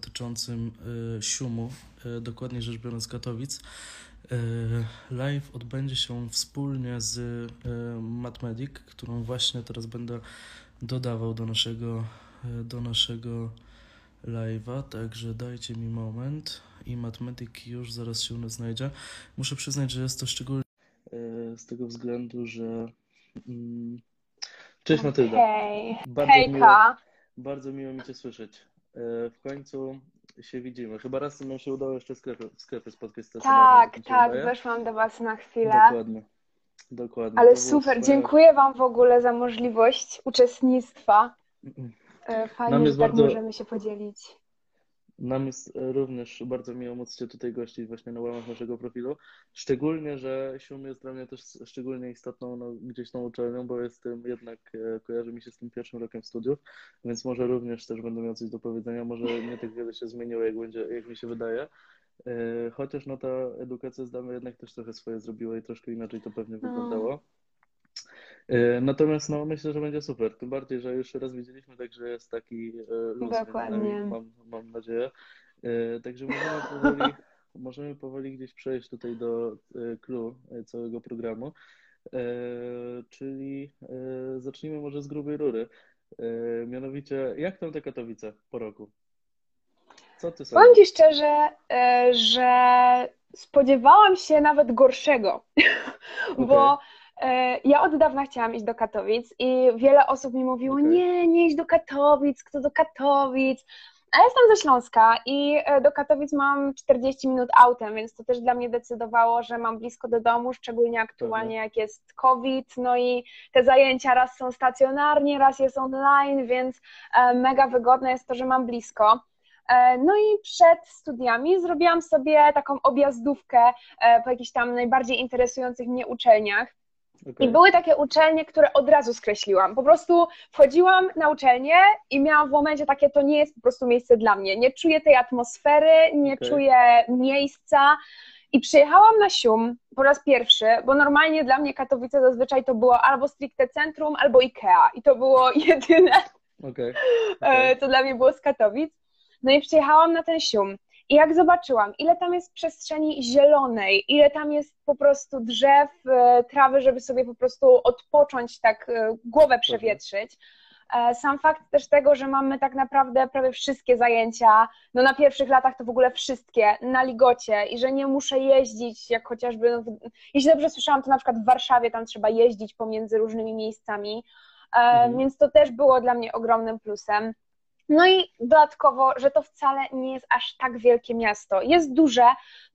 dotyczącym siumu, dokładnie rzecz biorąc Katowic. Live odbędzie się wspólnie z Matmedic, którą właśnie teraz będę dodawał do naszego, do naszego live'a, także dajcie mi moment i Matmedic już zaraz się znajdzie. Muszę przyznać, że jest to szczególnie z tego względu, że mm, Cześć Matylda. Hej, bardzo hejka. Miło, bardzo miło mi Cię słyszeć. W końcu się widzimy. Chyba raz nam się udało jeszcze w sklepie spotkać Tak, tak, weszłam do Was na chwilę. Dokładnie. Dokładnie. Ale super, dziękuję Wam w ogóle za możliwość uczestnictwa. E, fajnie, że tak bardzo... możemy się podzielić. Nam jest również bardzo miło móc Cię tutaj gościć właśnie na łamach naszego profilu. Szczególnie, że Sium jest dla mnie też szczególnie istotną no, gdzieś tą uczelnią, bo jestem jednak, e, kojarzy mi się z tym pierwszym rokiem studiów, więc może również też będę miał coś do powiedzenia. Może nie tak wiele się zmieniło, jak, będzie, jak mi się wydaje. E, chociaż no ta edukacja zdalna jednak też trochę swoje zrobiła i troszkę inaczej to pewnie no. wyglądało. E, natomiast no, myślę, że będzie super. Tym bardziej, że już raz widzieliśmy, także jest taki e, luz. Dokładnie. Mam, mam nadzieję. E, także możemy powoli, możemy powoli gdzieś przejść tutaj do clue całego programu. Czyli zacznijmy może z grubej rury. Mianowicie, jak tam te Katowice po roku? Co ty Powiem Ci szczerze, że spodziewałam się nawet gorszego, okay. bo ja od dawna chciałam iść do Katowic i wiele osób mi mówiło, okay. nie, nie idź do Katowic, kto do Katowic. A ja jestem ze Śląska i e, do Katowic mam 40 minut autem, więc to też dla mnie decydowało, że mam blisko do domu, szczególnie aktualnie jak jest COVID, no i te zajęcia raz są stacjonarnie, raz jest online, więc e, mega wygodne jest to, że mam blisko. No i przed studiami zrobiłam sobie taką objazdówkę po jakichś tam najbardziej interesujących mnie uczelniach. Okay. I były takie uczelnie, które od razu skreśliłam. Po prostu wchodziłam na uczelnię i miałam w momencie takie, to nie jest po prostu miejsce dla mnie. Nie czuję tej atmosfery, nie okay. czuję miejsca. I przyjechałam na Sium po raz pierwszy, bo normalnie dla mnie Katowice zazwyczaj to było albo stricte centrum, albo Ikea. I to było jedyne, okay. okay. to dla mnie było z Katowic. No i przyjechałam na ten Sium. I jak zobaczyłam, ile tam jest przestrzeni zielonej, ile tam jest po prostu drzew, e, trawy, żeby sobie po prostu odpocząć, tak e, głowę przewietrzyć. E, sam fakt też tego, że mamy tak naprawdę prawie wszystkie zajęcia, no na pierwszych latach to w ogóle wszystkie, na ligocie i że nie muszę jeździć, jak chociażby, no, jeśli dobrze słyszałam, to na przykład w Warszawie tam trzeba jeździć pomiędzy różnymi miejscami, mhm. więc to też było dla mnie ogromnym plusem. No i dodatkowo, że to wcale nie jest aż tak wielkie miasto. Jest duże,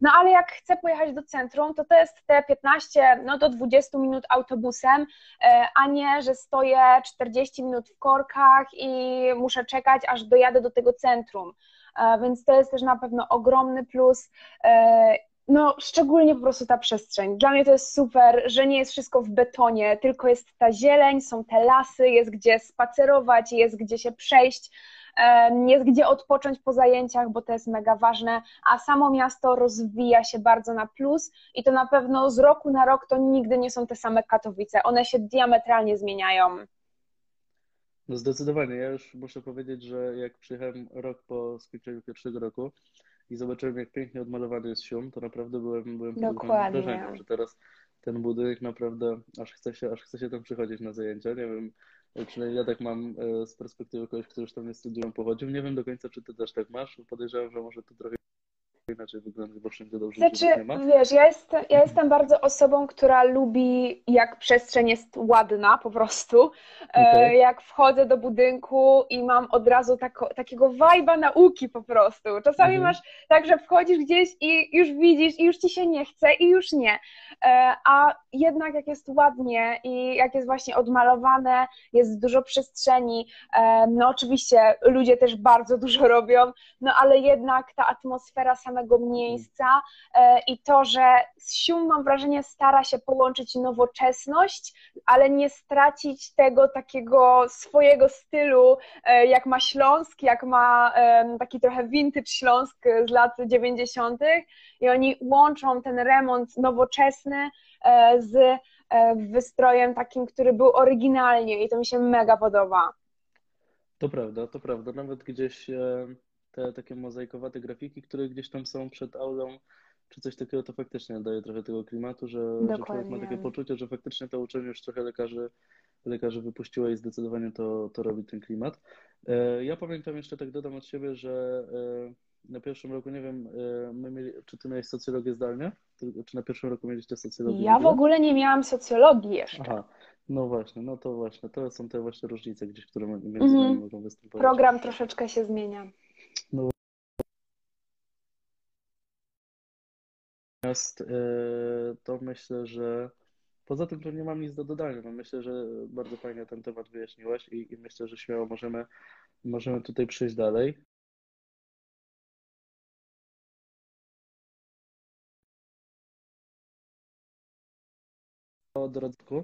no ale jak chcę pojechać do centrum, to to jest te 15 no do 20 minut autobusem, e, a nie, że stoję 40 minut w korkach i muszę czekać, aż dojadę do tego centrum. E, więc to jest też na pewno ogromny plus. E, no, szczególnie po prostu ta przestrzeń. Dla mnie to jest super, że nie jest wszystko w betonie, tylko jest ta zieleń, są te lasy, jest gdzie spacerować, jest gdzie się przejść jest gdzie odpocząć po zajęciach, bo to jest mega ważne, a samo miasto rozwija się bardzo na plus i to na pewno z roku na rok to nigdy nie są te same Katowice, one się diametralnie zmieniają. No zdecydowanie, ja już muszę powiedzieć, że jak przyjechałem rok po skończeniu pierwszego roku i zobaczyłem, jak pięknie odmalowany jest Sium, to naprawdę byłem, byłem pod wrażeniem, że teraz ten budynek naprawdę aż chce się, aż chce się tam przychodzić na zajęcia. Nie wiem, Przynajmniej ja tak mam e, z perspektywy kogoś, kto już tam nie studium pochodził. Nie wiem do końca, czy ty też tak masz. Podejrzewam, że może to trochę inaczej wygląda, bo wszędzie dobrze znaczy, nie ma. Wiesz, ja, jest, ja jestem bardzo osobą, która lubi, jak przestrzeń jest ładna po prostu. E, okay. Jak wchodzę do budynku i mam od razu tako, takiego wajba nauki po prostu. Czasami mhm. masz tak, że wchodzisz gdzieś i już widzisz i już ci się nie chce i już nie. E, a jednak jak jest ładnie i jak jest właśnie odmalowane, jest dużo przestrzeni, e, no oczywiście ludzie też bardzo dużo robią, no ale jednak ta atmosfera samego miejsca e, i to, że Sium mam wrażenie stara się połączyć nowoczesność, ale nie stracić tego takiego swojego stylu, jak ma Śląsk, jak ma taki trochę vintage Śląsk z lat 90. i oni łączą ten remont nowoczesny E, z e, wystrojem takim, który był oryginalnie i to mi się mega podoba. To prawda, to prawda. Nawet gdzieś e, te takie mozaikowate grafiki, które gdzieś tam są przed aulą, czy coś takiego, to faktycznie daje trochę tego klimatu, że, że człowiek ma takie poczucie, że faktycznie to uczelnia już trochę lekarzy, lekarzy wypuściła i zdecydowanie to, to robi ten klimat. E, ja pamiętam jeszcze tak dodam od siebie, że e, na pierwszym roku, nie wiem, e, mieli, czy ty miałeś socjologię zdalnie? Czy na pierwszym roku mieliście socjologię? Ja w ogóle nie miałam socjologii jeszcze. Aha, no właśnie, no to właśnie, to są te właśnie różnice gdzieś, które między nami mm -hmm. mogą występować. Program troszeczkę się zmienia. No. Natomiast e, to myślę, że poza tym to nie mam nic do dodania. No myślę, że bardzo fajnie ten temat wyjaśniłaś i, i myślę, że śmiało możemy, możemy tutaj przejść dalej. O dorodku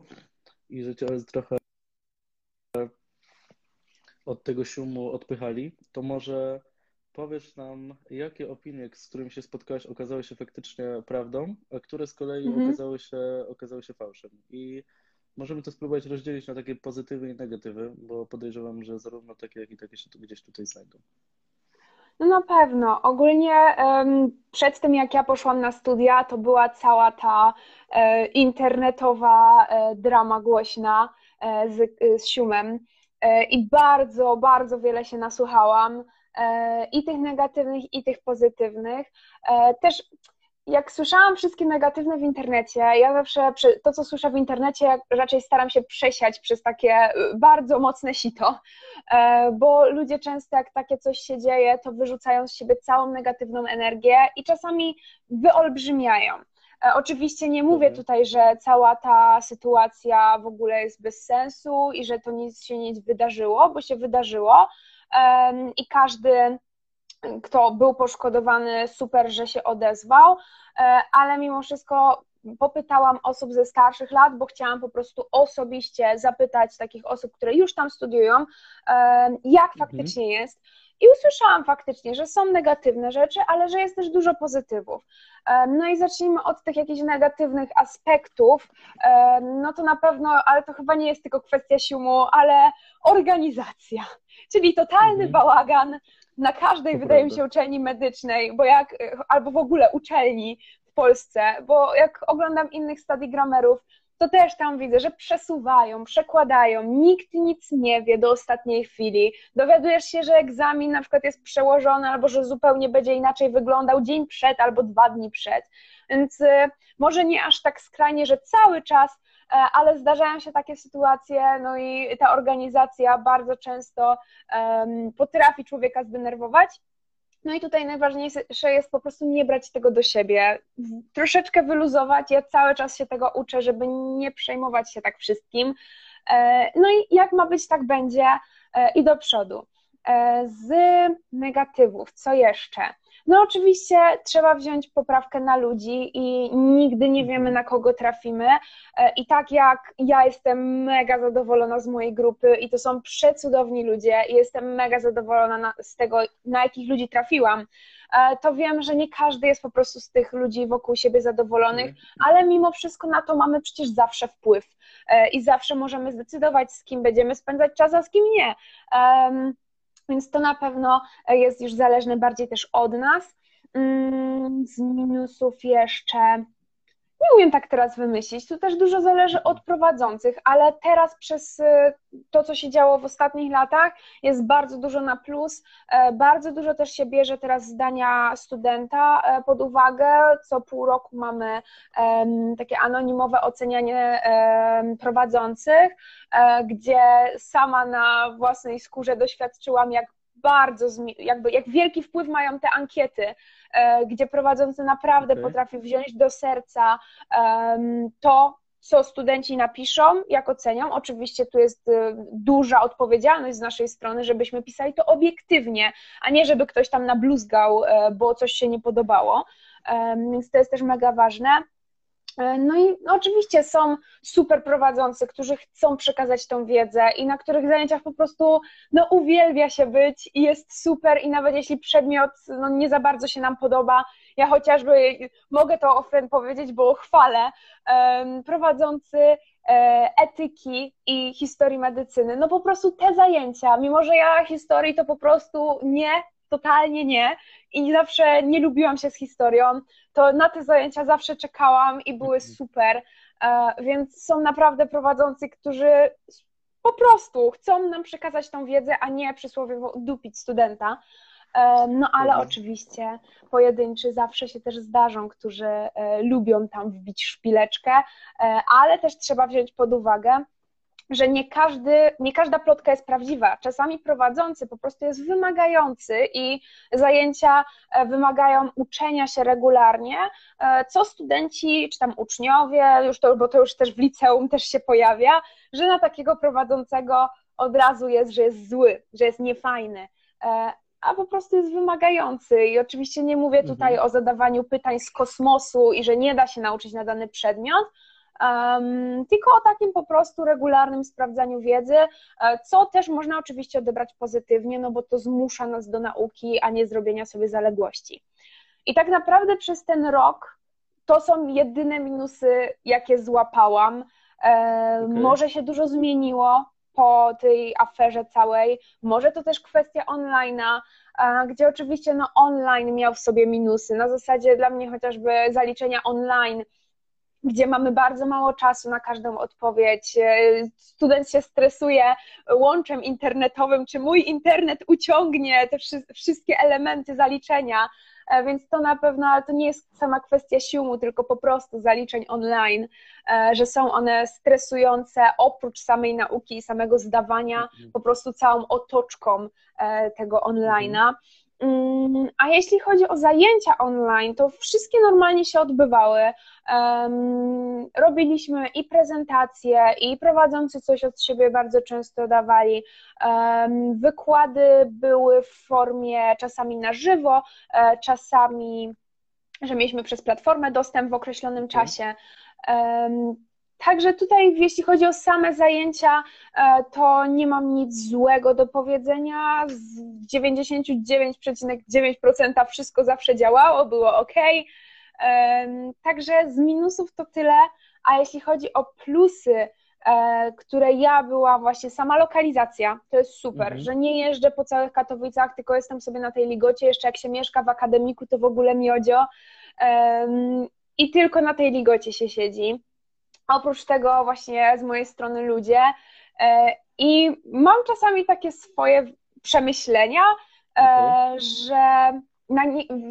i że cię trochę od tego siumu odpychali, to może powiesz nam, jakie opinie, z którymi się spotkałaś, okazały się faktycznie prawdą, a które z kolei mhm. okazały, się, okazały się fałszem. I możemy to spróbować rozdzielić na takie pozytywy i negatywy, bo podejrzewam, że zarówno takie, jak i takie się tu gdzieś tutaj znajdą. No na pewno. Ogólnie um, przed tym, jak ja poszłam na studia, to była cała ta e, internetowa e, drama głośna e, z, z Siumem i bardzo, bardzo wiele się nasłuchałam i tych negatywnych, i tych pozytywnych. E, też jak słyszałam wszystkie negatywne w internecie, ja zawsze to, co słyszę w internecie, raczej staram się przesiać przez takie y, bardzo mocne sito, e, bo ludzie często, jak takie coś się dzieje, to wyrzucają z siebie całą negatywną energię i czasami wyolbrzymiają. E, oczywiście nie mówię mhm. tutaj, że cała ta sytuacja w ogóle jest bez sensu i że to nic się nie wydarzyło, bo się wydarzyło i każdy kto był poszkodowany, super, że się odezwał, e, ale mimo wszystko popytałam osób ze starszych lat, bo chciałam po prostu osobiście zapytać takich osób, które już tam studiują, jak mhm. faktycznie mhm. jest. I usłyszałam faktycznie, że są negatywne rzeczy, ale że jest też dużo pozytywów. No i zacznijmy od tych jakichś negatywnych aspektów. No to na pewno, ale to chyba nie jest tylko kwestia siumu, ale organizacja, czyli totalny mhm. bałagan, na każdej, wydaje mi się, uczelni medycznej, bo jak, albo w ogóle uczelni w Polsce, bo jak oglądam innych stadigramerów, to też tam widzę, że przesuwają, przekładają, nikt nic nie wie do ostatniej chwili. Dowiadujesz się, że egzamin na przykład jest przełożony, albo że zupełnie będzie inaczej wyglądał dzień przed albo dwa dni przed. Więc y, może nie aż tak skrajnie, że cały czas ale zdarzają się takie sytuacje, no i ta organizacja bardzo często potrafi człowieka zdenerwować. No i tutaj najważniejsze jest po prostu nie brać tego do siebie, troszeczkę wyluzować. Ja cały czas się tego uczę, żeby nie przejmować się tak wszystkim. E, no i jak ma być, tak będzie e, i do przodu. Z negatywów, co jeszcze? No oczywiście trzeba wziąć poprawkę na ludzi i nigdy nie wiemy na kogo trafimy. E, I tak jak ja jestem mega zadowolona z mojej grupy i to są przecudowni ludzie i jestem mega zadowolona na, z tego, na jakich ludzi trafiłam, e, to wiem, że nie każdy jest po prostu z tych ludzi wokół siebie zadowolonych, mhm. ale mimo wszystko na to mamy przecież zawsze wpływ e, i zawsze możemy zdecydować, z kim będziemy spędzać czas, a z kim nie. Więc to na pewno jest już zależne bardziej też od nas. Mm, z minusów jeszcze nie umiem tak teraz wymyślić. Tu też dużo zależy od prowadzących, ale teraz przez y, to, co się działo w ostatnich latach, jest bardzo dużo na plus. E, bardzo dużo też się bierze teraz zdania studenta e, pod uwagę. Co pół roku mamy takie anonimowe ocenianie prowadzących, e, gdzie sama na własnej skórze doświadczyłam, jak bardzo, jakby jak wielki wpływ mają te ankiety, e, gdzie prowadzący naprawdę okay. potrafi wziąć do serca to, co studenci napiszą, jak ocenią. Oczywiście tu jest e, duża odpowiedzialność z naszej strony, żebyśmy pisali to obiektywnie, a nie żeby ktoś tam nabluzgał, e, bo coś się nie podobało. Więc to jest też mega ważne. E, no i oczywiście są super prowadzący, którzy chcą przekazać tą wiedzę i na których zajęciach po prostu no, uwielbia się być i jest super i nawet jeśli przedmiot no, nie za bardzo się nam podoba, ja chociażby mogę to ofren powiedzieć, bo chwalę, prowadzący e, etyki i historii medycyny, no po prostu te zajęcia, mimo że ja historii to po prostu nie totalnie nie i zawsze nie lubiłam się z historią, to na te zajęcia zawsze czekałam i były mhm. super, e, więc są naprawdę prowadzący, którzy po prostu chcą nam przekazać tą wiedzę, a nie przysłowiowo dupić studenta. E, no ale mhm. oczywiście pojedynczy zawsze się też zdarzą, którzy e, lubią tam wbić szpileczkę, ale też trzeba wziąć pod uwagę, że nie, każdy, nie każda plotka jest prawdziwa. Czasami prowadzący po prostu jest wymagający i zajęcia e, wymagają uczenia się regularnie, e, co studenci czy tam uczniowie, już to, bo to już też w liceum też się pojawia, że na takiego prowadzącego od razu jest, że jest zły, że jest niefajny e, a po prostu jest wymagający. I oczywiście nie mówię tutaj mhm. o zadawaniu pytań z kosmosu i że nie da się nauczyć na dany przedmiot, Um, tylko o takim po prostu regularnym sprawdzaniu wiedzy, e, co też można oczywiście odebrać pozytywnie, no bo to zmusza nas do nauki, a nie zrobienia sobie zaległości. I tak naprawdę przez ten rok to są jedyne minusy, jakie złapałam. E, okay. Może się dużo zmieniło po tej aferze całej, może to też kwestia online'a, gdzie oczywiście no, online miał w sobie minusy. Na zasadzie dla mnie chociażby zaliczenia online gdzie mamy bardzo mało czasu na każdą odpowiedź. E, student się stresuje łączem internetowym, czy mój internet uciągnie te wszystkie elementy zaliczenia, e, więc to na pewno, ale to nie jest sama kwestia siłu, tylko po prostu zaliczeń online, e, że są one stresujące oprócz samej nauki i samego zdawania, mhm. po prostu całą otoczką tego online'a. Mm, a jeśli chodzi o zajęcia online, to wszystkie normalnie się odbywały. robiliśmy i prezentacje, i prowadzący coś od siebie bardzo często dawali. wykłady były w formie czasami na żywo, e, czasami, że mieliśmy przez platformę dostęp w określonym mhm. czasie. Także tutaj, jeśli chodzi o same zajęcia, e, to nie mam nic złego do powiedzenia. Z 99,9% wszystko zawsze działało, było ok. Także z minusów to tyle, a jeśli chodzi o plusy, e, które ja była właśnie sama lokalizacja, to jest super, mhm. że nie jeżdżę po całych Katowicach, tylko jestem sobie na tej ligocie, jeszcze jak się mieszka w akademiku, to w ogóle miodzio i tylko na tej ligocie się siedzi oprócz tego właśnie z mojej strony ludzie e, i mam czasami takie swoje przemyślenia, e, okay. że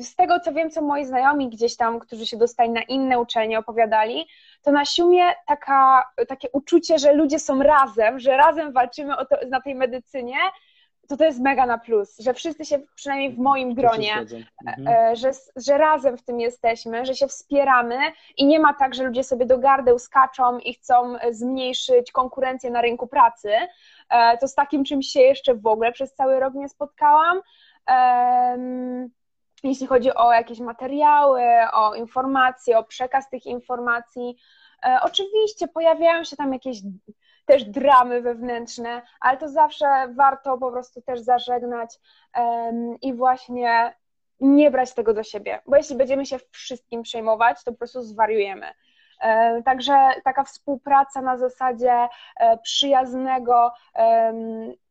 z tego co wiem, co moi znajomi gdzieś tam, którzy się dostali na inne uczelnie, opowiadali, to na siumie taka, takie uczucie, że ludzie są razem, że razem walczymy to, na tej medycynie, to to jest mega na plus, że wszyscy się, przynajmniej w moim gronie, e, mhm. E, że, że razem w tym jesteśmy, że się wspieramy i nie ma tak, że ludzie sobie do gardeł skaczą i chcą zmniejszyć konkurencję na rynku pracy. E, to z takim czymś się jeszcze w ogóle przez cały rok nie spotkałam. Jeśli chodzi o jakieś materiały, o informacje, o przekaz tych informacji, Oczywiście pojawiają się tam jakieś też dramy wewnętrzne, ale to zawsze warto po prostu też zażegnać i właśnie nie brać tego do siebie, bo jeśli będziemy się wszystkim przejmować, to po prostu zwariujemy. Także taka współpraca na zasadzie e, przyjaznego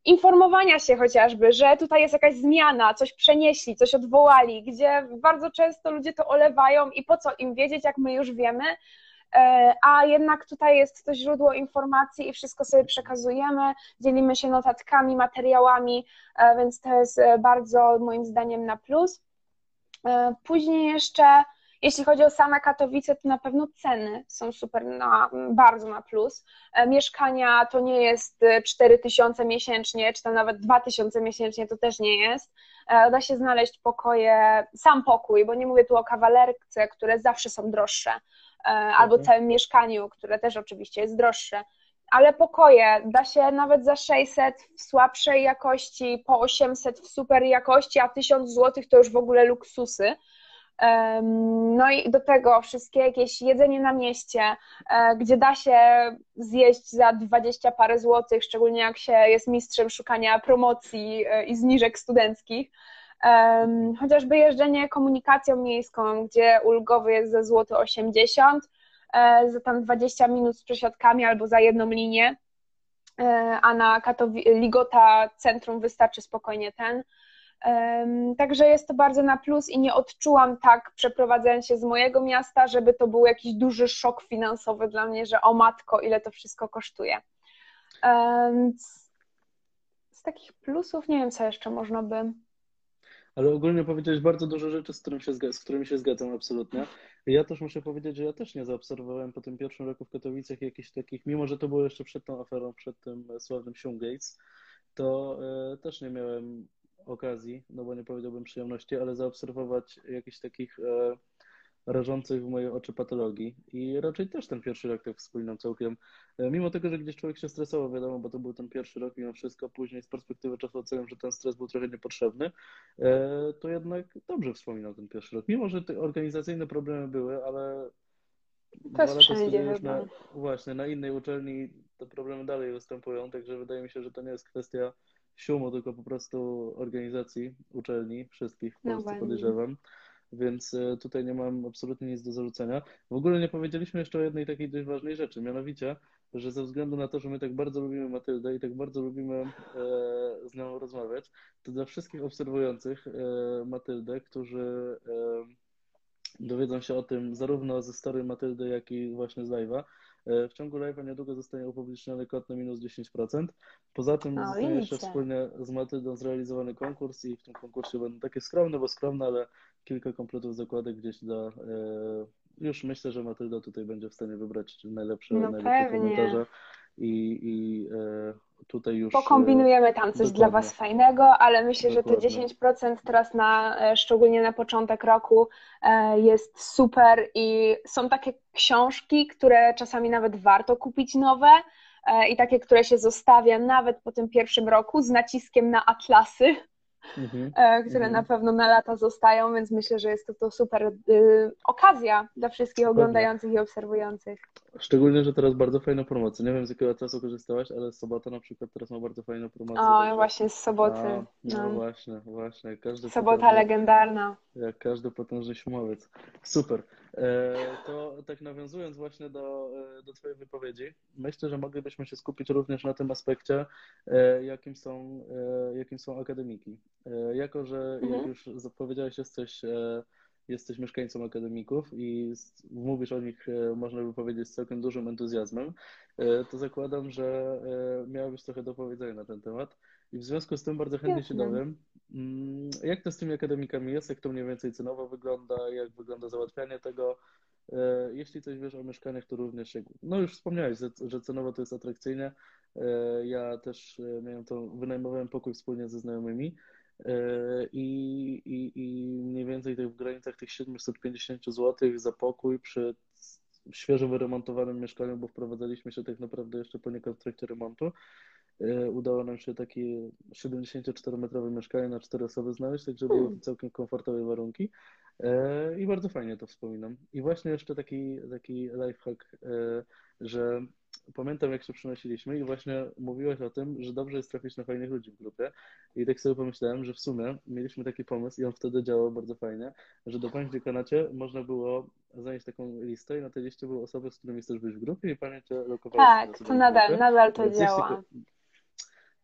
informowania się chociażby, że tutaj jest jakaś zmiana, coś przenieśli, coś odwołali, gdzie bardzo często ludzie to olewają i po co im wiedzieć, jak my już wiemy, a jednak tutaj jest to źródło informacji i wszystko sobie przekazujemy, dzielimy się notatkami, materiałami, e, więc to jest e, bardzo moim zdaniem na plus. Później jeszcze, jeśli chodzi o same Katowice, to na pewno ceny są super, na, bardzo na plus. Mieszkania to nie jest 4000 miesięcznie, czy tam nawet 2000 miesięcznie, to też nie jest. Da się znaleźć pokoje, sam pokój, bo nie mówię tu o kawalerce, które zawsze są droższe E, albo mhm. całym mieszkaniu, które też oczywiście jest droższe. Ale pokoje da się nawet za 600 w słabszej jakości, po 800 w super jakości, a 1000 zł to już w ogóle luksusy. No i do tego wszystkie jakieś jedzenie na mieście, e, gdzie da się zjeść za 20 parę złotych, szczególnie jak się jest mistrzem szukania promocji e, i zniżek studenckich. Chociażby jeżdżenie komunikacją miejską, gdzie ulgowy jest za złoty 80, e, za tam 20 minut z przesiadkami albo za jedną linię, e, a na Ligota centrum wystarczy spokojnie ten. Także jest to bardzo na plus i nie odczułam tak, przeprowadzając się z mojego miasta, żeby to był jakiś duży szok finansowy dla mnie, że o matko, ile to wszystko kosztuje. Z takich plusów nie wiem, co jeszcze można by. Ale ogólnie powiedziałeś bardzo dużo rzeczy, z, którym się, z którymi się zgadzam absolutnie. Ja też muszę powiedzieć, że ja też nie zaobserwowałem po tym pierwszym roku w Katowicach jakichś takich, mimo że to było jeszcze przed tą aferą, przed tym sławnym Gates, to e, też nie miałem okazji, no bo nie powiedziałbym przyjemności, ale zaobserwować jakichś takich e, rażących w moje oczy patologii. I raczej też ten pierwszy rok tak wspominam całkiem. E, mimo tego, że gdzieś człowiek się stresował, wiadomo, bo to był ten pierwszy rok mimo wszystko, później z perspektywy czasu oceniam, że ten stres był trochę niepotrzebny, e, to jednak dobrze wspominam ten pierwszy rok. Mimo, że te organizacyjne problemy były, ale to jest wszędzie na, Właśnie, na innej uczelni te problemy dalej występują, także wydaje mi się, że to nie jest kwestia siumu, tylko po prostu organizacji uczelni, wszystkich w no Polsce no podejrzewam. Więc e, tutaj nie mam absolutnie nic do zarzucenia. W ogóle nie powiedzieliśmy jeszcze o jednej takiej dość ważnej rzeczy, mianowicie, że ze względu na to, że my tak bardzo lubimy Matyldę i tak bardzo lubimy e, z nią rozmawiać, to dla wszystkich obserwujących e, Matyldę, którzy dowiedzą się o tym zarówno ze story Matyldy, jak i właśnie z live'a, E, w ciągu live'a niedługo zostanie upubliczniony kod na minus 10%. Poza tym no, zostanie jeszcze wspólnie z Matyldą zrealizowany konkurs i w tym konkursie będą takie skromne, bo skromne, ale kilka kompletów zakładek gdzieś dla... E, już myślę, że Matylda tutaj będzie w stanie wybrać najlepsze, no najlepsze komentarze i, i e, tutaj już. Pokombinujemy tam coś dokładnie. dla Was fajnego, ale myślę, dokładnie. że te 10% teraz na, e, szczególnie na początek roku e, jest super i są takie książki, które czasami nawet warto kupić nowe i takie, które się zostawia nawet po tym pierwszym roku z naciskiem na atlasy, mhm. które mhm. na pewno na lata zostają, więc myślę, że jest to, to super y, okazja dla wszystkich oglądających i obserwujących. Szczególnie, że teraz bardzo fajna promocja. Nie wiem, z jakiego czasu korzystałaś, ale sobota na przykład teraz ma bardzo fajną promocję. O, także... właśnie z soboty. A, no, no, właśnie, właśnie. Każdy Sobota potężny, legendarna. Jak każdy potężny śmowiec. Super. E, to tak nawiązując właśnie do, e, do Twojej wypowiedzi, myślę, że moglibyśmy się skupić również na tym aspekcie, e, jakim są, e, jakim są akademiki. E, jako, że mhm. jak już zapowiedziałeś, jesteś e, jesteś mieszkańcą akademików i mówisz o nich, e, można by powiedzieć, z całkiem dużym entuzjazmem, e, to zakładam, że e, miałabyś trochę do powiedzenia na ten temat. I w związku z tym bardzo chętnie się dowiem, mm, jak to z tymi akademikami jest, jak to mniej więcej cenowo wygląda, jak wygląda załatwianie tego. Jeśli coś wiesz o mieszkaniach, to również, no już wspomniałeś, że cenowo to jest atrakcyjnie. Ja też miałem to, wynajmowałem pokój wspólnie ze znajomymi i, i, i mniej więcej w granicach tych 750 zł za pokój przy świeżo wyremontowanym mieszkaniu, bo wprowadzaliśmy się tak naprawdę jeszcze poniekąd w trakcie remontu. E, udało nam się takie 74-metrowe mieszkanie na cztery osoby znaleźć, także były hmm. całkiem komfortowe warunki e, i bardzo fajnie to wspominam. I właśnie jeszcze taki, taki lifehack, że pamiętam, jak się przynosiliśmy i właśnie mówiłaś o tym, że dobrze jest trafić na fajnych ludzi w grupie. I tak sobie pomyślałem, że w sumie mieliśmy taki pomysł i on wtedy działał bardzo fajnie, że do Pani w dziekanacie można było zanieść taką listę i na tej liście były osoby, z którymi chcesz być w grupie i Pani Cię lokowały. Tak, to nadal, nadal to działa.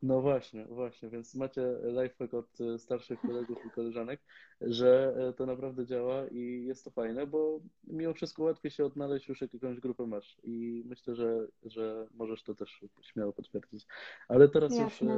No właśnie, właśnie, więc macie lifehack od e, starszych kolegów i koleżanek, że e, to naprawdę działa i jest to fajne, bo mimo wszystko łatwiej się odnaleźć już jak jakąś grupę masz i myślę, że, że możesz to też śmiało potwierdzić. Ale teraz Jasne.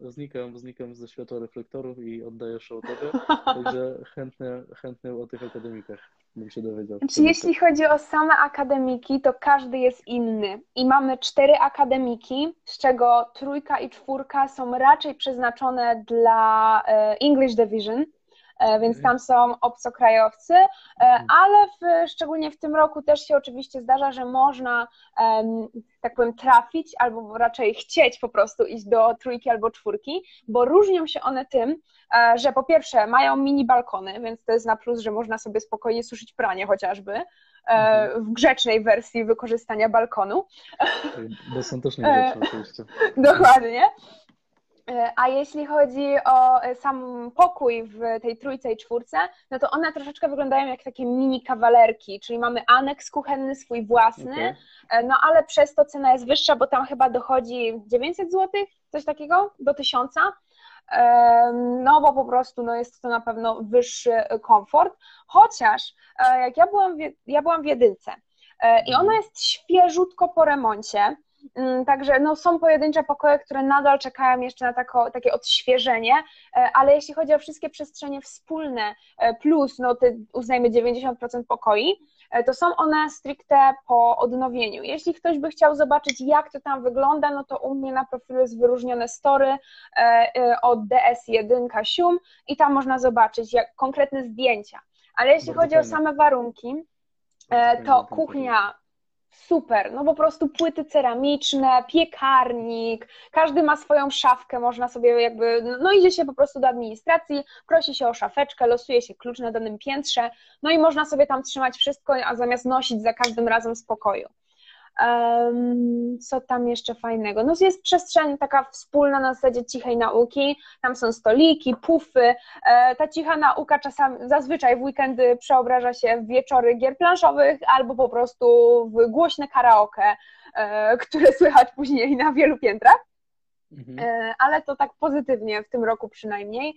już znikam, znikam ze światła reflektorów i oddaję show tobie, także chętnie, chętnie o tych akademikach bym się dowiedział. Znaczy, jeśli chodzi o same akademiki, to każdy jest inny i mamy cztery akademiki, z czego trójka i czwórka są raczej przeznaczone dla e, English Division, więc tam są obcokrajowcy, e, mhm. ale w, szczególnie w tym roku też się oczywiście zdarza, że można, tak powiem, trafić albo raczej chcieć po prostu iść do trójki albo czwórki, bo różnią się one tym, e, że po pierwsze mają mini balkony, więc to jest na plus, że można sobie spokojnie suszyć pranie chociażby, mhm. w grzecznej wersji wykorzystania balkonu. Bo są też niegrzeczne oczywiście. Dokładnie. E, a jeśli chodzi o e, sam pokój w tej trójce i czwórce, no to one troszeczkę wyglądają jak takie mini kawalerki, czyli mamy aneks kuchenny swój własny, okay. E, no ale przez to cena jest wyższa, bo tam chyba dochodzi 900 zł, coś takiego, do 1000. no bo po prostu no, jest to na pewno wyższy komfort, chociaż jak ja byłam, w, ja byłam w jedynce i ona jest świeżutko po remoncie, także no, są pojedyncze pokoje, które nadal czekają jeszcze na tako, takie odświeżenie, e, ale jeśli chodzi o wszystkie przestrzenie wspólne, e, plus no, te, uznajmy 90% pokoi, e, to są one stricte po odnowieniu. Jeśli ktoś by chciał zobaczyć, jak to tam wygląda, no to u mnie na profilu jest wyróżnione story od DS1 Sium i tam można zobaczyć jak, konkretne zdjęcia. Ale jeśli Bardzo chodzi fajnie. o same warunki, to kuchnia super, no po prostu płyty ceramiczne, piekarnik, każdy ma swoją szafkę, można sobie jakby, no idzie się po prostu do administracji, prosi się o szafeczkę, losuje się klucz na danym piętrze, no i można sobie tam trzymać wszystko, a zamiast nosić za każdym razem z pokoju. Co tam jeszcze fajnego? No jest przestrzeń taka wspólna na zasadzie cichej nauki, tam są stoliki, pufy. E, ta cicha nauka czasami, zazwyczaj w weekendy przeobraża się w wieczory gier planszowych albo po prostu w głośne karaoke, e, które słychać później na wielu piętrach. Mhm. E, ale to tak pozytywnie w tym roku przynajmniej.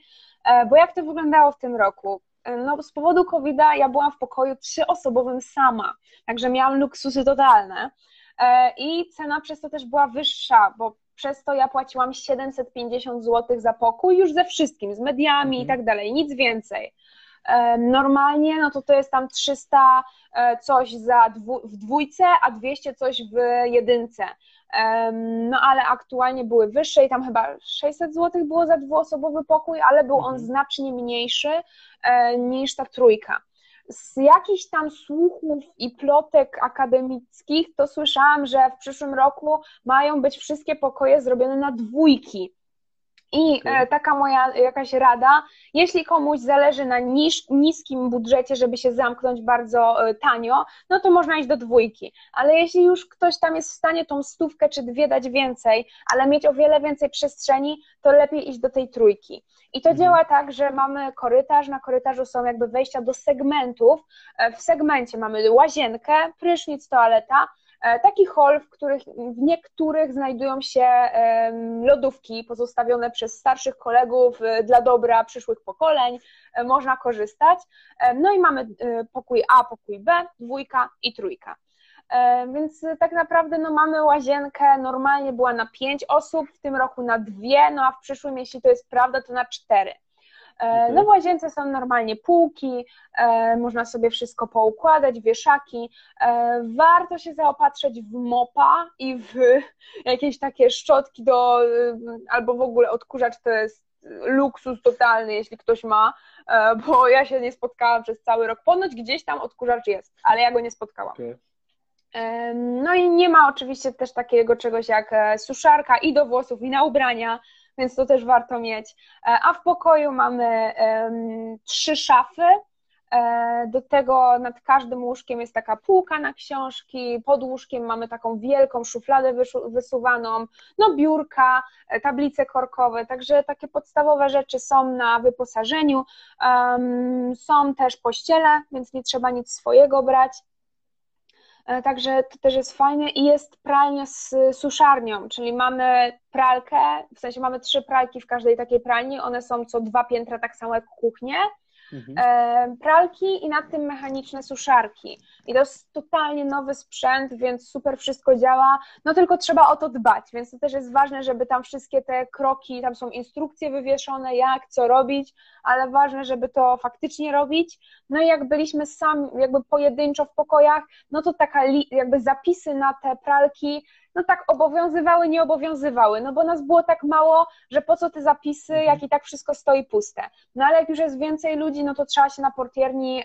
Bo jak to wyglądało w tym roku? No, z powodu COVID-a ja byłam w pokoju trzyosobowym sama, także miałam luksusy totalne. E, i cena przez to też była wyższa, bo przez to ja płaciłam 750 zł za pokój już ze wszystkim, z mediami mhm. i tak dalej, nic więcej. E, normalnie no to to jest tam 300 e, coś za dwu, w dwójce, a 200 coś w jedynce. No ale aktualnie były wyższe i tam chyba 600 zł było za dwuosobowy pokój, ale był on mhm. znacznie mniejszy niż ta trójka z jakichś tam słuchów i plotek akademickich to słyszałam, że w przyszłym roku mają być wszystkie pokoje zrobione na dwójki. I okay. E, taka moja jakaś rada, jeśli komuś zależy na niż, niskim budżecie, żeby się zamknąć bardzo e, tanio, no to można iść do dwójki. Ale jeśli już ktoś tam jest w stanie tą stówkę czy dwie dać więcej, ale mieć o wiele więcej przestrzeni, to lepiej iść do tej trójki. I to mhm. działa tak, że mamy korytarz, na korytarzu są jakby wejścia do segmentów. E, w segmencie mamy łazienkę, prysznic, toaleta, taki hol, w, których, w niektórych znajdują się lodówki pozostawione przez starszych kolegów e, dla dobra przyszłych pokoleń, e, można korzystać. No i mamy pokój A, pokój B, dwójka i trójka. Więc tak naprawdę no, mamy łazienkę, normalnie była na pięć osób, w tym roku na dwie, no a w przyszłym, jeśli to jest prawda, to na cztery. Okay. No w łazience są normalnie półki, e, można sobie wszystko poukładać, wieszaki. E, warto się zaopatrzyć w mopa i w jakieś takie szczotki do, e, albo w ogóle odkurzacz to jest luksus totalny, jeśli ktoś ma, bo ja się nie spotkałam przez cały rok. Ponoć gdzieś tam odkurzacz jest, ale ja go nie spotkałam. Okay. No i nie ma oczywiście też takiego czegoś jak suszarka i do włosów, i na ubrania więc to też warto mieć. E, a w pokoju mamy trzy szafy. E, do tego nad każdym łóżkiem jest taka półka na książki, pod łóżkiem mamy taką wielką szufladę wysuwaną, no biurka, e, tablice korkowe, także takie podstawowe rzeczy są na wyposażeniu. Są też pościele, więc nie trzeba nic swojego brać. E, także to też jest fajne i jest pralnia z suszarnią, czyli mamy pralkę, w sensie mamy trzy pralki w każdej takiej pralni, one są co dwa piętra tak samo jak kuchnie mhm. E, pralki i nad tym mechaniczne suszarki. I to jest totalnie nowy sprzęt, więc super wszystko działa, no tylko trzeba o to dbać, więc to też jest ważne, żeby tam wszystkie te kroki, tam są instrukcje wywieszone, jak, co robić, ale ważne, żeby to faktycznie robić. No i jak byliśmy sami, jakby pojedynczo w pokojach, no to taka jakby zapisy na te pralki no tak obowiązywały, nie obowiązywały, no bo nas było tak mało, że po co te zapisy, mhm. jak i tak wszystko stoi puste. No ale jak już jest więcej ludzi, no to trzeba się na portierni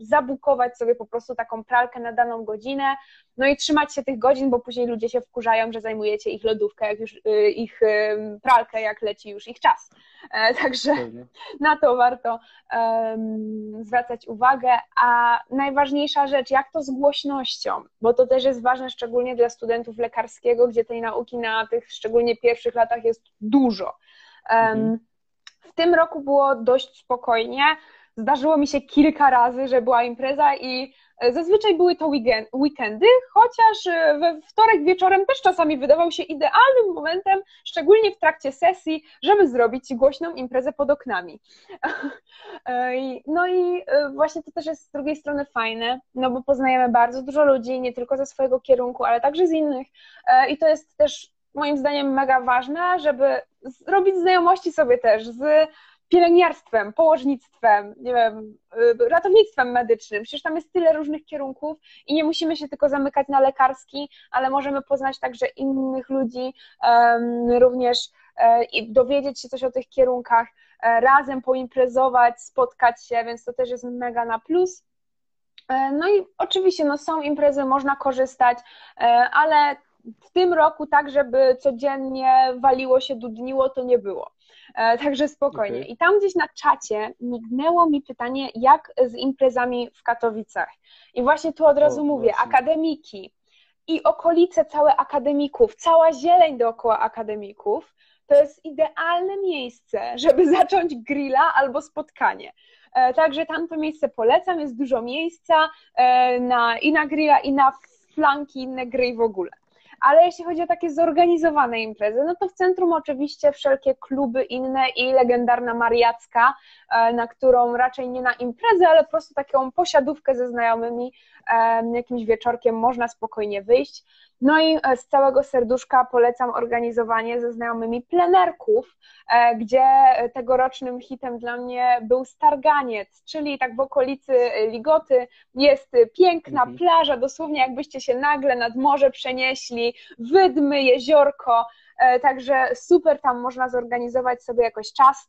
zabukować sobie po prostu taką pralkę na daną godzinę, no i trzymać się tych godzin, bo później ludzie się wkurzają, że zajmujecie ich lodówkę, jak już y, ich pralkę, jak leci już ich czas. E, także na to warto um, zwracać uwagę. A najważniejsza rzecz, jak to z głośnością, bo to też jest ważne, szczególnie dla studentów lekarskiego, gdzie tej nauki na tych szczególnie pierwszych latach jest dużo. Mhm. W tym roku było dość spokojnie. Zdarzyło mi się kilka razy, że była impreza i Zazwyczaj były to weekend, weekendy, chociaż we wtorek wieczorem też czasami wydawał się idealnym momentem, szczególnie w trakcie sesji, żeby zrobić głośną imprezę pod oknami. No i właśnie to też jest z drugiej strony fajne, no bo poznajemy bardzo dużo ludzi, nie tylko ze swojego kierunku, ale także z innych. I to jest też moim zdaniem mega ważne, żeby zrobić znajomości sobie też z pielęgniarstwem, położnictwem, nie wiem, y, ratownictwem medycznym. Przecież tam jest tyle różnych kierunków i nie musimy się tylko zamykać na lekarski, ale możemy poznać także innych ludzi, również e, i dowiedzieć się coś o tych kierunkach, e, razem poimprezować, spotkać się, więc to też jest mega na plus. E, no i oczywiście no, są imprezy, można korzystać, ale w tym roku tak, żeby codziennie waliło się, dudniło, to nie było. E, także spokojnie. Okay. I tam gdzieś na czacie mignęło mi pytanie, jak z imprezami w Katowicach. I właśnie tu od razu o, mówię, właśnie. akademiki i okolice całe akademików, cała zieleń dookoła akademików, to jest idealne miejsce, żeby zacząć grilla albo spotkanie. E, także tam to miejsce polecam, jest dużo miejsca e, na, i na grilla, i na flanki, inne gry i w ogóle. Ale jeśli chodzi o takie zorganizowane imprezy, no to w centrum oczywiście wszelkie kluby inne i legendarna Mariacka, e, na którą raczej nie na imprezę, ale po prostu taką posiadówkę ze znajomymi, e, jakimś wieczorkiem można spokojnie wyjść. No i e, z całego serduszka polecam organizowanie ze znajomymi plenerków, gdzie tegorocznym hitem dla mnie był Starganiec, czyli tak w okolicy Ligoty jest piękna mhm. plaża, dosłownie jakbyście się nagle nad morze przenieśli, wydmy, jeziorko, e, także super tam można zorganizować sobie jakoś czas.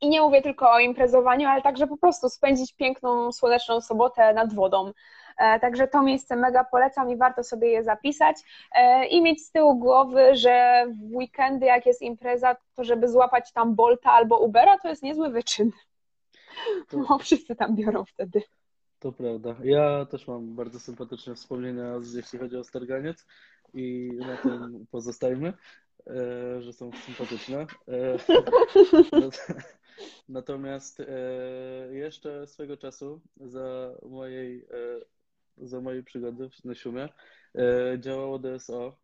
I nie mówię tylko o imprezowaniu, ale także po prostu spędzić piękną, słoneczną sobotę nad wodą. E, także to miejsce mega polecam i warto sobie je zapisać e, i mieć z tyłu głowy, że w weekendy, jak jest impreza, to żeby złapać tam Bolta albo Ubera, to jest niezły wyczyn. To... No, wszyscy tam biorą wtedy. To prawda. Ja też mam bardzo sympatyczne wspomnienia, jeśli chodzi o Starganiec i na tym pozostajmy, e, że są sympatyczne. Natomiast jeszcze swego czasu za mojej za mojej przygody na Siumie e, działało DSO.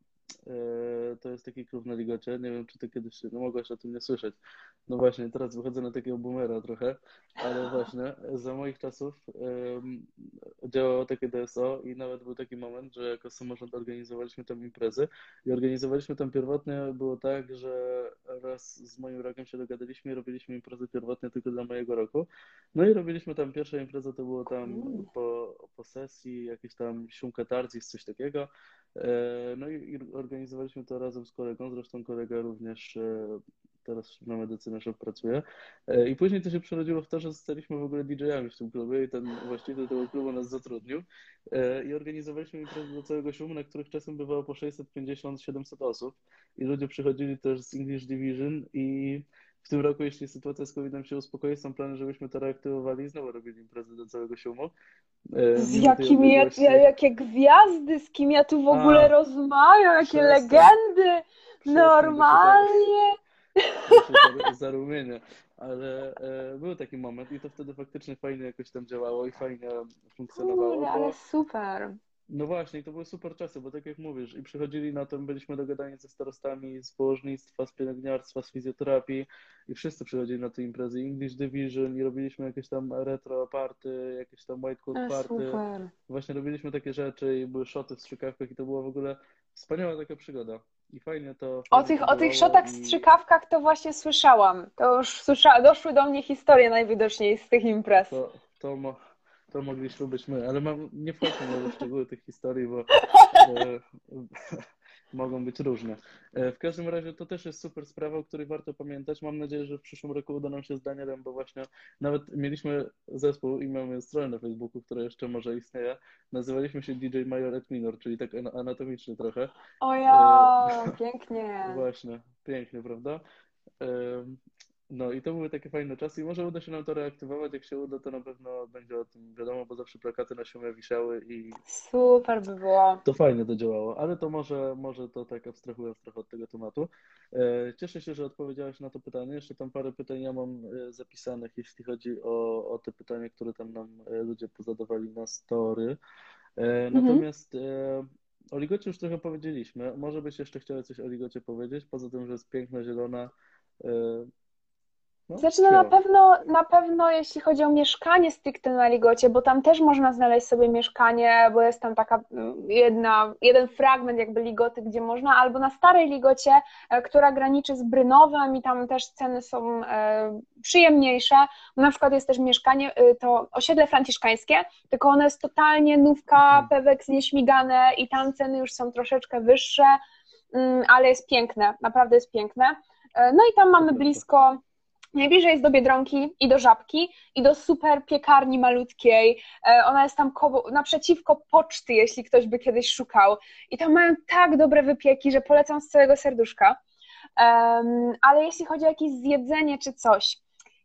E, to jest taki klub na Ligocie. Nie wiem, czy ty kiedyś no mogłaś o tym nie słyszeć. No właśnie, teraz wychodzę na takiego boomera trochę, ale właśnie za moich czasów um, działało takie DSO i nawet był taki moment, że jako samorząd organizowaliśmy tam imprezy i organizowaliśmy tam pierwotnie, było tak, że raz z moim rokiem się dogadaliśmy i robiliśmy imprezy pierwotnie tylko dla mojego roku. No i robiliśmy tam pierwsza impreza, to było tam po, po sesji, jakieś tam siumka tarzis, coś takiego. E, no i organizowaliśmy to razem z kolegą, zresztą kolega również e, teraz na medycynę szef pracuje. E, I później to się przerodziło w to, że zostaliśmy w ogóle DJ-ami w tym klubie i ten właściciel tego klubu nas zatrudnił i organizowaliśmy imprezy do całego szumu, na których czasem bywało po 650-700 osób i ludzie przychodzili też z English Division i w tym roku, jeśli sytuacja z COVID-em się uspokoi, są plany, żebyśmy to reaktywowali i znowu robili imprezy do całego szumu. E, z jakimi, ja, jakie gwiazdy, z kim ja tu w ogóle A, rozmawiam, jakie legendy, normalnie zarumienie, ale e, był taki moment i to wtedy faktycznie fajnie jakoś tam działało i fajnie funkcjonowało. Kurde, ale super. No właśnie, to były super czasy, bo tak jak mówisz, i przychodzili na to, byliśmy dogadani ze starostami z położnictwa, z pielęgniarstwa, z fizjoterapii i wszyscy przychodzili na te imprezy English Division i robiliśmy jakieś tam retro party, jakieś tam white coat party. Super. Właśnie robiliśmy takie rzeczy i były szoty w strzykawkach i to była w ogóle wspaniała taka przygoda. I fajnie to. O tych, o tych szotach, i... strzykawkach to właśnie słyszałam. To już słysza... doszły do mnie historie najwidoczniej z tych imprez. To, to, mo... to mogliśmy być my, ale mam... nie wchodźmy w szczegóły tych historii, bo. E, mogą być różne. E, w każdym razie to też jest super sprawa, o której warto pamiętać. Mam nadzieję, że w przyszłym roku uda nam się z Danielem, bo właśnie nawet mieliśmy zespół i mamy stronę na Facebooku, która jeszcze może istnieje. Nazywaliśmy się DJ Major et Minor, czyli tak anatomicznie trochę. O ja, e... pięknie. Właśnie, pięknie, prawda? No i to były takie fajne czasy i może uda się nam to reaktywować. Jak się uda, to na pewno będzie o tym wiadomo, bo zawsze plakaty na siłę wisiały i Super by było. to fajnie to działało, ale to może, może to tak abstrahując trochę od tego tematu. E, Cieszę się, że odpowiedziałaś na to pytanie. Jeszcze tam parę pytań ja mam e, zapisanych, jeśli chodzi o, o te pytania, które tam nam e, ludzie pozadawali na story. Mhm. Natomiast e, o Ligocie już trochę powiedzieliśmy. Może byś jeszcze chciała coś o Ligocie powiedzieć, poza tym, że jest piękna, zielona. No, Znaczy, no na pewno, na pewno jeśli chodzi o mieszkanie stricte na Ligocie, bo tam też można znaleźć sobie mieszkanie, bo jest tam taka mm, jedna, jeden fragment jakby Ligoty, gdzie można, albo na starej Ligocie, e, która graniczy z Brynowem i tam też ceny są e, przyjemniejsze. Na przykład jest też mieszkanie, e, to osiedle franciszkańskie, tylko ono jest totalnie nówka, Mhm. pewek nieśmigane i tam ceny już są troszeczkę wyższe, mm, ale jest piękne, naprawdę jest piękne. E, No i tam mamy blisko Najbliżej jest do Biedronki i do Żabki i do super piekarni malutkiej. E, Ona jest tam koło, naprzeciwko poczty, jeśli ktoś by kiedyś szukał. I tam mają tak dobre wypieki, że polecam z całego serduszka. Em, ale jeśli chodzi o jakieś zjedzenie czy coś,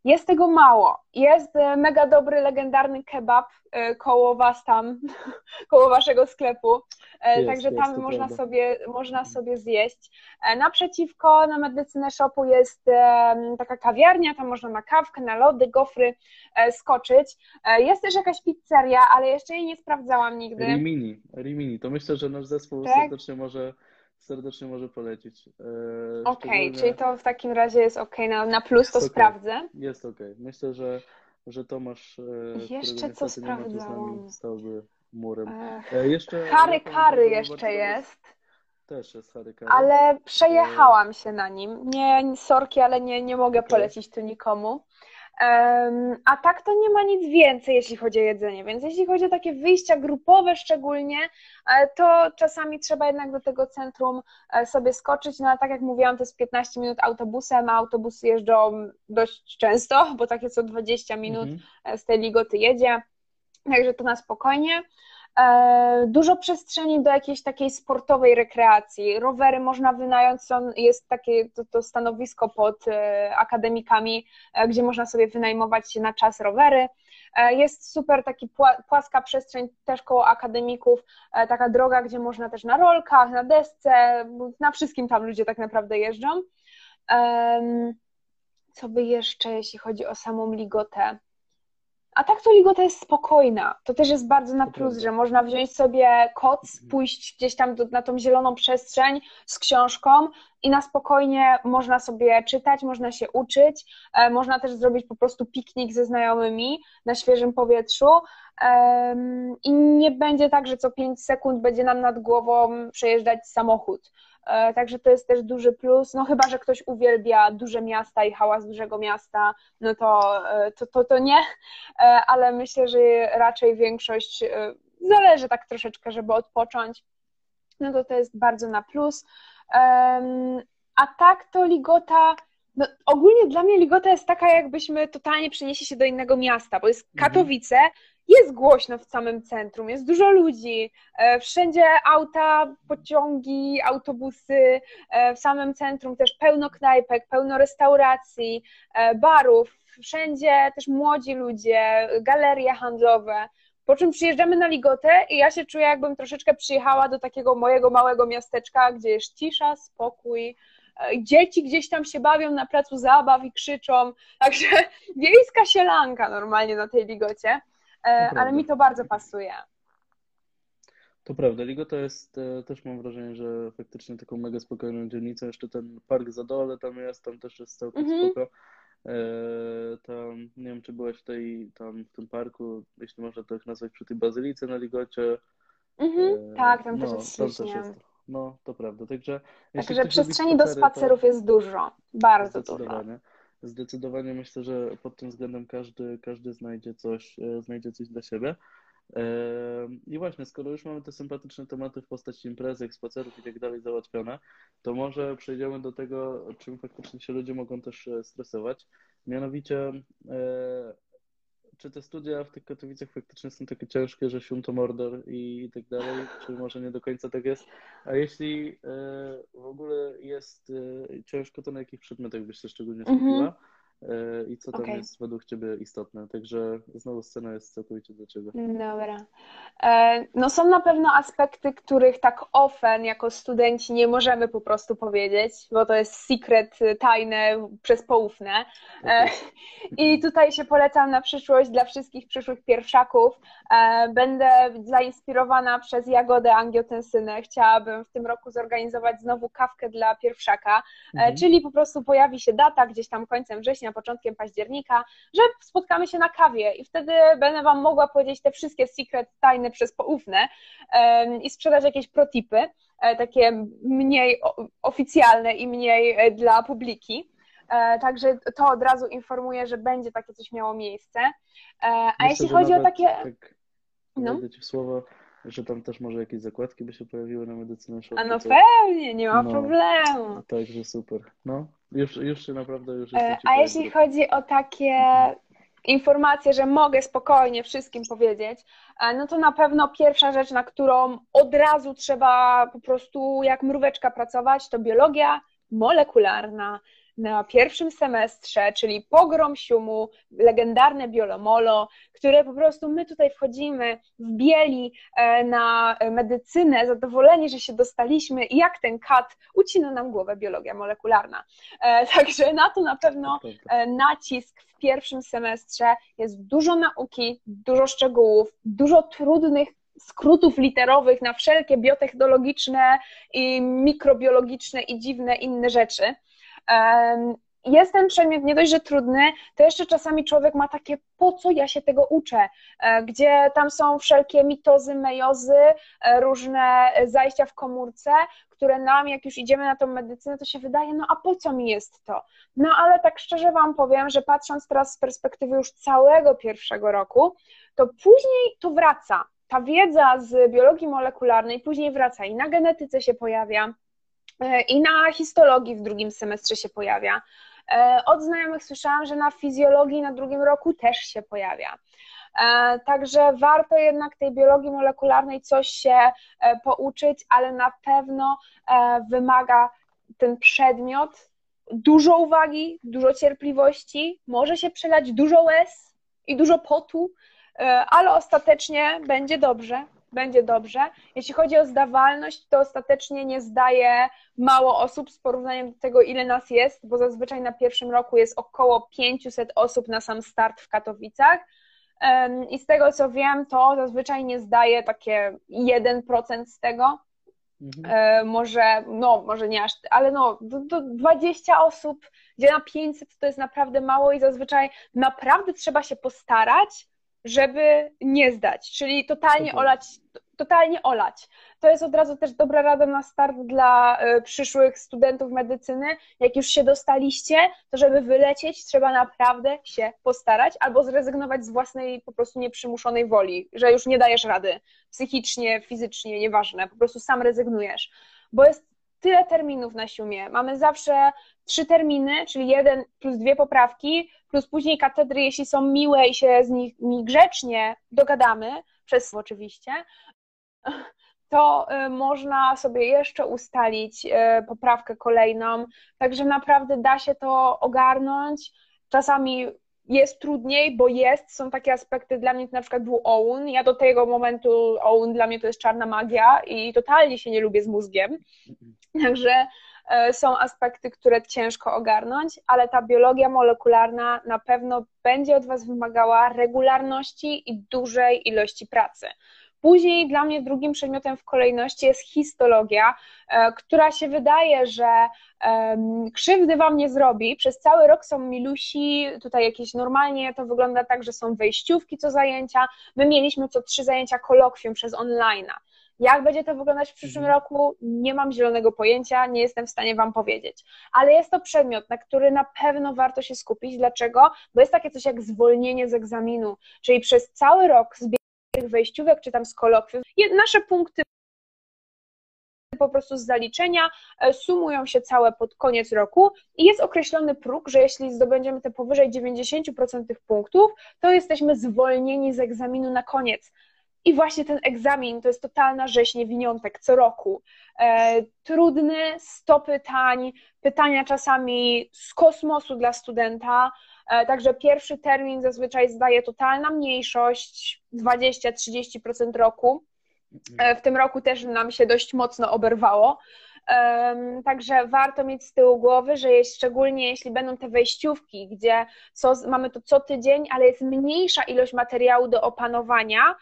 jest tego mało. Jest e, mega dobry, legendarny kebab e, koło was tam, koło waszego sklepu. E, Jest, Także tam można prawda. sobie, można sobie zjeść. Naprzeciwko na Medycynę Shopu jest taka kawiarnia, tam można na kawkę, na lody, gofry skoczyć. Jest też jakaś pizzeria, ale jeszcze jej nie sprawdzałam nigdy. Rimini, Rimini, to myślę, że nasz zespół Tak? serdecznie może, serdecznie może polecić. E, Okej, szczególnie- czyli to w takim razie jest okej na, na plus, to okej. sprawdzę. Jest okej. Myślę, że, że Tomasz, e, Jeszcze co sprawdzałam? stałby murem. E, jeszcze Kary jeszcze jest, Też jest Harry Kary. ale przejechałam się na nim. Nie, sorki, ale nie, nie mogę Okej. polecić tu nikomu. A tak to nie ma nic więcej, jeśli chodzi o jedzenie, więc jeśli chodzi o takie wyjścia grupowe szczególnie, e, to czasami trzeba jednak do tego centrum e, sobie skoczyć, no ale tak jak mówiłam, to jest 15 minut autobusem, a autobusy jeżdżą dość często, bo takie co 20 minut Mhm. z tej ligoty jedzie, także to na spokojnie. E, Dużo przestrzeni do jakiejś takiej sportowej rekreacji. Rowery można wynająć, jest takie to, to stanowisko pod e, akademikami, e, gdzie można sobie wynajmować na czas rowery. Jest super taki pła- płaska przestrzeń też koło akademików, taka droga, gdzie można też na rolkach, na desce, na wszystkim tam ludzie tak naprawdę jeżdżą. Co by jeszcze, jeśli chodzi o samą ligotę? A tak to ligota jest spokojna. To też jest bardzo na plus, że można wziąć sobie koc, Mhm. pójść gdzieś tam do, na tą zieloną przestrzeń z książką i na spokojnie można sobie czytać, można się uczyć, e, można też zrobić po prostu piknik ze znajomymi na świeżym powietrzu em, i nie będzie tak, że co 5 sekund będzie nam nad głową przejeżdżać samochód. E, Także to jest też duży plus. No chyba, że ktoś uwielbia duże miasta i hałas dużego miasta, no to, e, to, to, to nie, E, ale myślę, że raczej większość zależy tak troszeczkę, żeby odpocząć. No to to jest bardzo na plus. A tak to Ligota, no ogólnie dla mnie Ligota jest taka, jakbyśmy totalnie przenieśli się do innego miasta, bo jest Mhm. Jest głośno w samym centrum, jest dużo ludzi, e, wszędzie auta, pociągi, autobusy, e, w samym centrum też pełno knajpek, pełno restauracji, e, barów, wszędzie też młodzi ludzie, galerie handlowe. Po czym przyjeżdżamy na Ligotę i ja się czuję, jakbym troszeczkę przyjechała do takiego mojego małego miasteczka, gdzie jest cisza, spokój. Dzieci gdzieś tam się bawią na placu zabaw i krzyczą. Także wiejska sielanka normalnie na tej Ligocie. E, Ale prawda. mi to bardzo pasuje. To prawda, Ligota jest, e, też mam wrażenie, że faktycznie taką mega spokojną dzielnicą. Jeszcze ten park Zadole tam jest, tam też jest całkiem Mhm. spoko. E, tam, nie wiem, czy byłeś w tej, tam w tym parku, jeśli można tak nazwać, przy tej bazylice na Ligocie. Mhm, E, tak, tam też no, jest też ślicznie. jest. No, to prawda. Także Także przestrzeni do spacery, to- spacerów jest dużo, bardzo dużo. Zdecydowanie. Myślę, że pod tym względem każdy, każdy znajdzie coś, e, znajdzie coś dla siebie. E, I właśnie, skoro już mamy te sympatyczne tematy w postaci imprezek, spacerów i tak dalej załatwione, to może przejdziemy do tego, czym faktycznie się ludzie mogą też e, stresować. Mianowicie, czy te studia w tych Katowicach faktycznie są takie ciężkie, że sium to mordor i, i tak dalej, czy może nie do końca tak jest? A jeśli e, w ogóle jest e, ciężko, to na jakich przedmiotach byś się szczególnie Mhm. skupiła? E, i co tam okay. jest według Ciebie istotne. Także znowu scena jest całkowicie do Ciebie. Dobra. E, no są na pewno aspekty, których tak ofen jako studenci nie możemy po prostu powiedzieć, bo to jest secret tajne przez poufne. Okay. I tutaj się polecam na przyszłość dla wszystkich przyszłych pierwszaków. Będę zainspirowana przez Jagodę Angiotensynę. Chciałabym w tym roku zorganizować znowu kawkę dla pierwszaka, mhm. czyli po prostu pojawi się data gdzieś tam końcem września, początkiem października, że spotkamy się na kawie i wtedy będę Wam mogła powiedzieć te wszystkie secret tajne przez poufne i sprzedać jakieś protipy, e, takie mniej oficjalne i mniej e, dla publiki. E, także to od razu informuję, że będzie takie coś miało miejsce. A Myślę, jeśli chodzi o takie. Tak, no. Ci w słowo, że tam też może jakieś zakładki by się pojawiły na medycynę A no pewnie, nie ma no, problemu. Także super. No, już, już się naprawdę już e, A jeśli chodzi o takie informacje, że mogę spokojnie wszystkim powiedzieć, e, no to na pewno pierwsza rzecz, na którą od razu trzeba po prostu jak mróweczka pracować, to biologia molekularna na pierwszym semestrze, czyli pogrom siumu, legendarne biolomolo, które po prostu my tutaj wchodzimy w bieli e, na medycynę, zadowoleni, że się dostaliśmy i jak ten kat ucina nam głowę biologia molekularna. E, także na to na pewno e, nacisk w pierwszym semestrze jest dużo nauki, dużo szczegółów, dużo trudnych skrótów literowych na wszelkie biotechnologiczne i mikrobiologiczne i dziwne inne rzeczy. Jest ten przedmiot nie dość, że trudny, to jeszcze czasami człowiek ma takie, po co ja się tego uczę, e, gdzie tam są wszelkie mitozy, mejozy, e, różne zajścia w komórce, które nam, jak już idziemy na tą medycynę, to się wydaje, no a po co mi jest to? No ale tak szczerze Wam powiem, że patrząc teraz z perspektywy już całego pierwszego roku, to później to wraca. Ta wiedza z biologii molekularnej później wraca i na genetyce się pojawia, i na histologii w drugim semestrze się pojawia. E, od znajomych słyszałam, że na fizjologii na drugim roku też się pojawia. E, także warto jednak tej biologii molekularnej coś się pouczyć, ale na pewno wymaga ten przedmiot dużo uwagi, dużo cierpliwości, może się przelać dużo łez i dużo potu, ale ostatecznie będzie dobrze będzie dobrze. Jeśli chodzi o zdawalność, to ostatecznie nie zdaje mało osób z porównaniem do tego, ile nas jest, bo zazwyczaj na pierwszym roku jest około 500 osób na sam start w Katowicach. I z tego co wiem, to zazwyczaj nie zdaje takie 1% z tego. Mhm. E, może, no, może nie aż, ale no, do, do 20 osób, gdzie na 500 to jest naprawdę mało i zazwyczaj naprawdę trzeba się postarać, żeby nie zdać, czyli totalnie olać, totalnie olać. To jest od razu też dobra rada na start dla y, przyszłych studentów medycyny. Jak już się dostaliście, to żeby wylecieć, trzeba naprawdę się postarać albo zrezygnować z własnej po prostu nieprzymuszonej woli, że już nie dajesz rady psychicznie, fizycznie, nieważne, po prostu sam rezygnujesz. Bo jest tyle terminów na siumie. Mamy zawsze trzy terminy, czyli jeden plus dwie poprawki, plus później katedry, jeśli są miłe i się z nimi grzecznie dogadamy, przez oczywiście, to y, można sobie jeszcze ustalić y, poprawkę kolejną, także naprawdę da się to ogarnąć. Czasami jest trudniej, bo jest, są takie aspekty, dla mnie to na przykład był OUN, ja do tego momentu OUN dla mnie to jest czarna magia i totalnie się nie lubię z mózgiem, także e, są aspekty, które ciężko ogarnąć, ale ta biologia molekularna na pewno będzie od Was wymagała regularności i dużej ilości pracy. Później dla mnie drugim przedmiotem w kolejności jest histologia, e, która się wydaje, że krzywdy wam nie zrobi. Przez cały rok są milusi, tutaj jakieś normalnie to wygląda tak, że są wejściówki co zajęcia. My mieliśmy co trzy zajęcia kolokwium przez online'a. Jak będzie to wyglądać w przyszłym mhm. roku, nie mam zielonego pojęcia, nie jestem w stanie Wam powiedzieć. Ale jest to przedmiot, na który na pewno warto się skupić. Dlaczego? Bo jest takie coś jak zwolnienie z egzaminu, czyli przez cały rok wejściówek, czy tam z kolokwium. Nasze punkty po prostu z zaliczenia e, sumują się całe pod koniec roku i jest określony próg, że jeśli zdobędziemy te powyżej 90% tych punktów, to jesteśmy zwolnieni z egzaminu na koniec. I właśnie ten egzamin to jest totalna rzeź niewiniątek co roku. E, trudny, sto pytań, pytania czasami z kosmosu dla studenta, Także pierwszy termin zazwyczaj zdaje totalna mniejszość, 20-30% roku. W tym roku też nam się dość mocno oberwało. Także warto mieć z tyłu głowy, że jest, szczególnie jeśli będą te wejściówki, gdzie co, mamy to co tydzień, ale jest mniejsza ilość materiału do opanowania,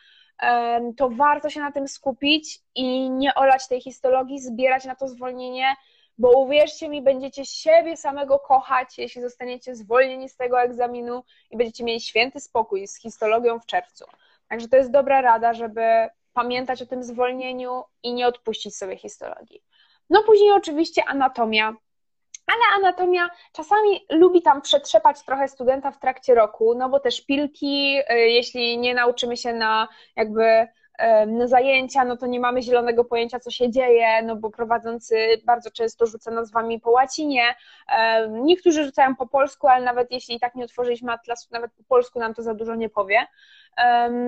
to warto się na tym skupić i nie olać tej histologii, zbierać na to zwolnienie, bo uwierzcie mi, będziecie siebie samego kochać, jeśli zostaniecie zwolnieni z tego egzaminu i będziecie mieli święty spokój z histologią w czerwcu. Także to jest dobra rada, żeby pamiętać o tym zwolnieniu i nie odpuścić sobie histologii. No później oczywiście anatomia, ale anatomia czasami lubi tam przetrzepać trochę studenta w trakcie roku, no bo te szpilki, y, jeśli nie nauczymy się na jakby na zajęcia, no to nie mamy zielonego pojęcia, co się dzieje, no bo prowadzący bardzo często rzuca nazwami po łacinie. Niektórzy rzucają po polsku, ale nawet jeśli tak nie otworzyliśmy atlasu, nawet po polsku nam to za dużo nie powie.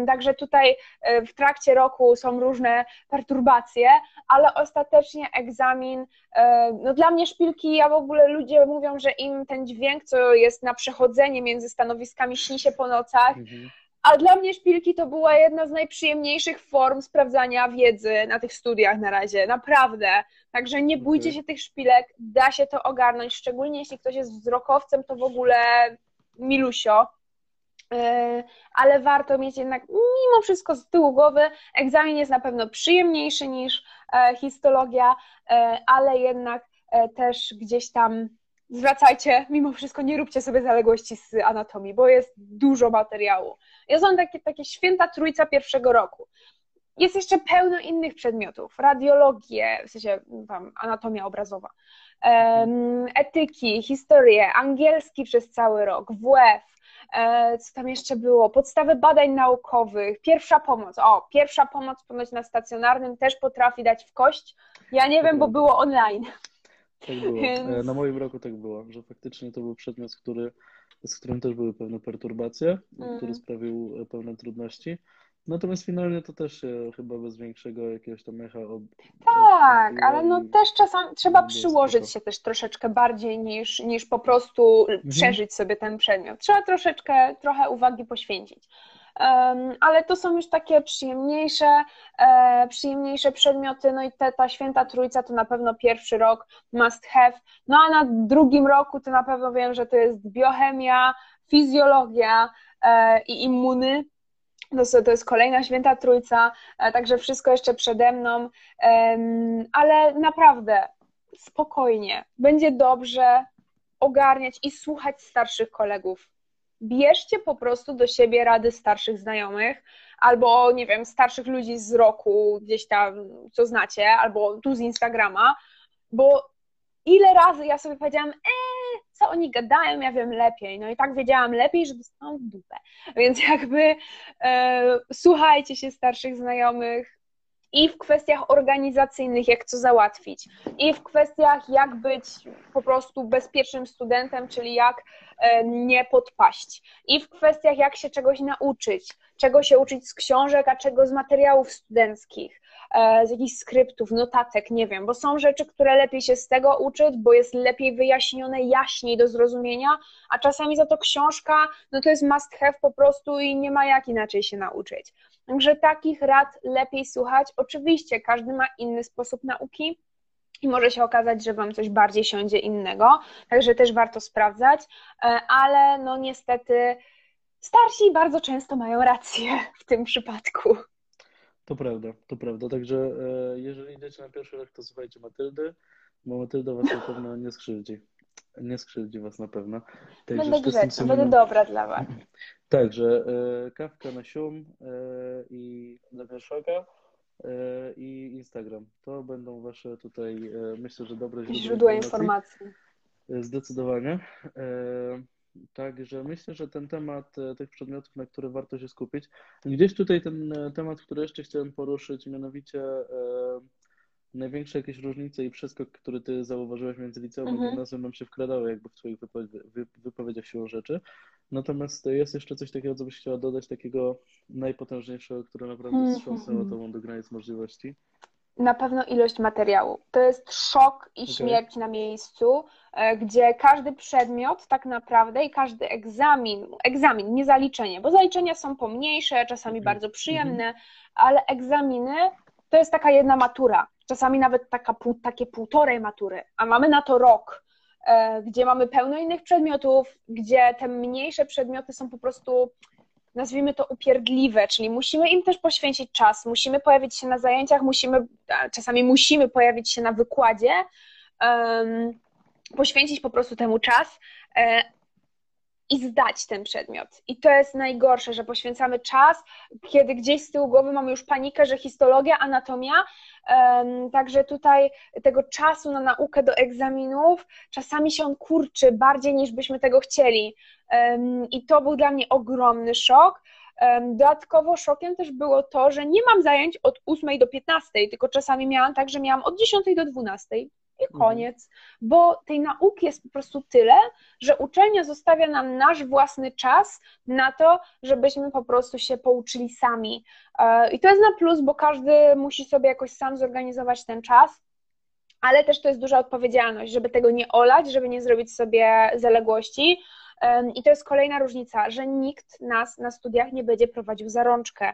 Także tutaj e, w trakcie roku są różne perturbacje, ale ostatecznie egzamin, e, no dla mnie szpilki, ja w ogóle ludzie mówią, że im ten dźwięk, co jest na przechodzenie między stanowiskami, śni się po nocach. Mhm a dla mnie szpilki to była jedna z najprzyjemniejszych form sprawdzania wiedzy na tych studiach na razie, naprawdę. Także nie bójcie okay. się tych szpilek, da się to ogarnąć, szczególnie jeśli ktoś jest wzrokowcem, to w ogóle milusio. E, ale warto mieć jednak mimo wszystko z tyłu głowy, egzamin jest na pewno przyjemniejszy niż e, histologia, e, ale jednak też gdzieś tam zwracajcie, mimo wszystko nie róbcie sobie zaległości z anatomii, bo jest dużo materiału. Ja są takie, takie święta trójca pierwszego roku. Jest jeszcze pełno innych przedmiotów, radiologię, w sensie tam, anatomia obrazowa, um, etyki, historię, angielski przez cały rok, WF, e, co tam jeszcze było, podstawy badań naukowych, pierwsza pomoc. O, pierwsza pomoc ponoć na stacjonarnym też potrafi dać w kość. Ja nie wiem, bo było online. Tak było. E, Więc... Na moim roku tak było, że faktycznie to był przedmiot, który, z którym też były pewne perturbacje, mm. który sprawił e, pewne trudności. Natomiast finalnie to też się chyba bez większego jakiegoś tam echa. Ob... Tak, ale no też czasem trzeba przyłożyć się też troszeczkę bardziej niż, niż po prostu mhm. przeżyć sobie ten przedmiot. Trzeba troszeczkę, trochę uwagi poświęcić ale to są już takie przyjemniejsze, e, przyjemniejsze przedmioty, no i te, ta święta trójca to na pewno pierwszy rok must have, no a na drugim roku to na pewno wiem, że to jest biochemia, fizjologia e, i immuny, to, to jest kolejna święta trójca, e, także wszystko jeszcze przede mną, ale naprawdę spokojnie, będzie dobrze ogarniać i słuchać starszych kolegów bierzcie po prostu do siebie rady starszych znajomych, albo nie wiem, starszych ludzi z roku gdzieś tam, co znacie, albo tu z Instagrama, bo ile razy ja sobie powiedziałam, eee, co oni gadają, ja wiem lepiej. No i tak wiedziałam lepiej, że dostałam w dupę. Więc jakby e, słuchajcie się starszych znajomych, i w kwestiach organizacyjnych, jak co załatwić, i w kwestiach, jak być po prostu bezpiecznym studentem, czyli jak e, nie podpaść, i w kwestiach, jak się czegoś nauczyć, czego się uczyć z książek, a czego z materiałów studenckich, e, z jakichś skryptów, notatek, nie wiem, bo są rzeczy, które lepiej się z tego uczyć, bo jest lepiej wyjaśnione, jaśniej do zrozumienia, a czasami za to książka, no to jest must have po prostu i nie ma jak inaczej się nauczyć. Także takich rad lepiej słuchać. Oczywiście każdy ma inny sposób nauki, i może się okazać, że Wam coś bardziej siądzie innego, także też warto sprawdzać, e, ale no niestety starsi bardzo często mają rację w tym przypadku. To prawda, to prawda. Także e, jeżeli idziecie na pierwszy rok, to słuchajcie Matyldy, bo Matylda Was na pewno nie skrzywdzi. Nie skrzywdzi Was na pewno. Także będę grzeczna, będę dobra dla Was. Także e, kawka na sium e, i na wierszoka e, i Instagram. To będą Wasze tutaj, myślę, że dobre źródła, źródła informacji. informacji. Zdecydowanie. Także myślę, że ten temat tych przedmiotów, na które warto się skupić. Gdzieś tutaj ten temat, który jeszcze chciałem poruszyć, mianowicie największe jakieś różnice i przeskok, który ty zauważyłeś między liceum mhm. a gimnazjum nam się wkradały jakby w twoich wypowiedziach siłą rzeczy. Natomiast jest jeszcze coś takiego, co byś chciała dodać, takiego najpotężniejszego, które naprawdę wstrząsnęło mhm. tobą do granic możliwości. na pewno ilość materiału. To jest szok i okay. śmierć na miejscu, e, gdzie każdy przedmiot tak naprawdę i każdy egzamin, egzamin, nie zaliczenie, bo zaliczenia są pomniejsze, czasami mm. bardzo przyjemne, mm. ale egzaminy to jest taka jedna matura, czasami nawet taka, takie półtorej matury, a mamy na to rok, e, gdzie mamy pełno innych przedmiotów, gdzie te mniejsze przedmioty są po prostu nazwijmy to upierdliwe, czyli musimy im też poświęcić czas, musimy pojawić się na zajęciach, musimy, czasami musimy pojawić się na wykładzie, poświęcić po prostu temu czas e, i zdać ten przedmiot. I to jest najgorsze, że poświęcamy czas, kiedy gdzieś z tyłu głowy mamy już panikę, że histologia, anatomia, Także tutaj tego czasu na naukę do egzaminów czasami się on kurczy bardziej niż byśmy tego chcieli. I to był dla mnie ogromny szok. Dodatkowo szokiem też było to, że nie mam zajęć od 8 do 15, tylko czasami miałam tak, że miałam od 10 do 12 i mhm. koniec, bo tej nauki jest po prostu tyle, że uczelnia zostawia nam nasz własny czas na to, żebyśmy po prostu się pouczyli sami. E, I to jest na plus, bo każdy musi sobie jakoś sam zorganizować ten czas. Ale też to jest duża odpowiedzialność, żeby tego nie olać, żeby nie zrobić sobie zaległości, i to jest kolejna różnica, że nikt nas na studiach nie będzie prowadził za rączkę.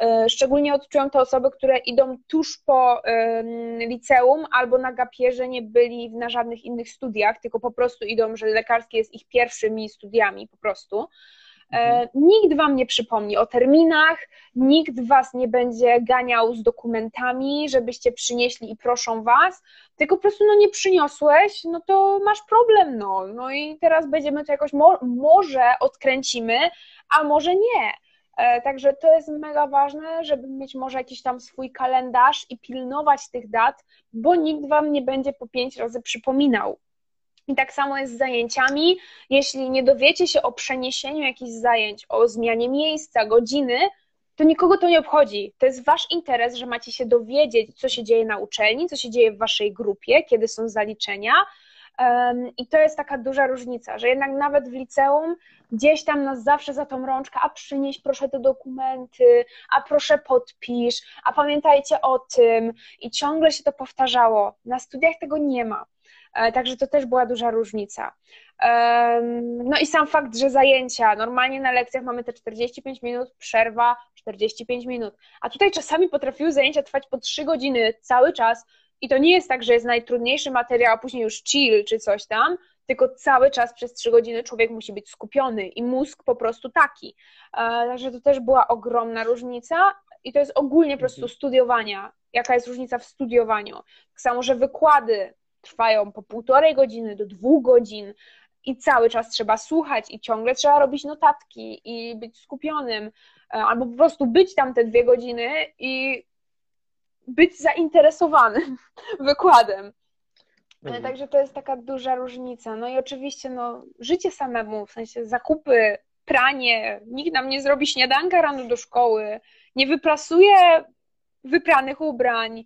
E, szczególnie odczują to osoby, które idą tuż po liceum albo na gapierze nie byli na żadnych innych studiach, tylko po prostu idą, że lekarskie jest ich pierwszymi studiami po prostu. E, mhm. Nikt Wam nie przypomni o terminach, nikt Was nie będzie ganiał z dokumentami, żebyście przynieśli i proszą Was, tylko po prostu no nie przyniosłeś, no to masz problem, no. No i teraz będziemy to jakoś, mo może odkręcimy, a może nie. E, także to jest mega ważne, żeby mieć może jakiś tam swój kalendarz i pilnować tych dat, bo nikt Wam nie będzie po pięć razy przypominał. I tak samo jest z zajęciami. Jeśli nie dowiecie się o przeniesieniu jakichś zajęć, o zmianie miejsca, godziny, to nikogo to nie obchodzi. To jest wasz interes, że macie się dowiedzieć, co się dzieje na uczelni, co się dzieje w waszej grupie, kiedy są zaliczenia. I to jest taka duża różnica, że jednak nawet w liceum gdzieś tam nas zawsze za tą rączkę, a przynieś proszę te dokumenty, a proszę podpisz, a pamiętajcie o tym. I ciągle się to powtarzało. Na studiach tego nie ma. E, także to też była duża różnica. No i sam fakt, że zajęcia, normalnie na lekcjach mamy te 45 minut, przerwa 45 minut, a tutaj czasami potrafiły zajęcia trwać po 3 godziny cały czas i to nie jest tak, że jest najtrudniejszy materiał, a później już chill czy coś tam, tylko cały czas przez 3 godziny człowiek musi być skupiony i mózg po prostu taki. E, także to też była ogromna różnica i to jest ogólnie po prostu mhm. studiowania. Jaka jest różnica w studiowaniu? Tak samo, że wykłady trwają po półtorej godziny do dwóch godzin i cały czas trzeba słuchać i ciągle trzeba robić notatki i być skupionym, e, albo po prostu być tam te dwie godziny i być zainteresowanym wykładem. Mhm. Także to jest taka duża różnica. No i oczywiście no, życie samemu, w sensie zakupy, pranie, nikt nam nie zrobi śniadanka rano do szkoły, nie wyprasuje wypranych ubrań,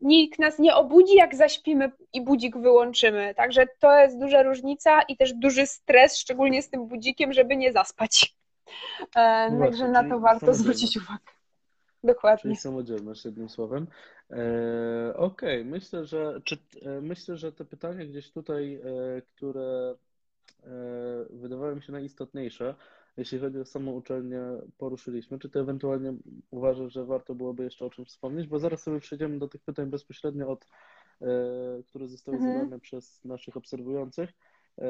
nikt nas nie obudzi, jak zaśpimy i budzik wyłączymy. Także to jest duża różnica i też duży stres, szczególnie z tym budzikiem, żeby nie zaspać. E, no także na to warto zwrócić uwagę. Dokładnie. Czyli samodzielność, jednym słowem. E, Okej, okay. myślę, że czy, e, myślę, że te pytania gdzieś tutaj, e, które e, wydawały mi się najistotniejsze, jeśli chodzi o samą uczelnię, poruszyliśmy. Czy ty ewentualnie uważasz, że warto byłoby jeszcze o czymś wspomnieć? Bo zaraz sobie przejdziemy do tych pytań bezpośrednio od, e, które zostały mhm. zadane przez naszych obserwujących e,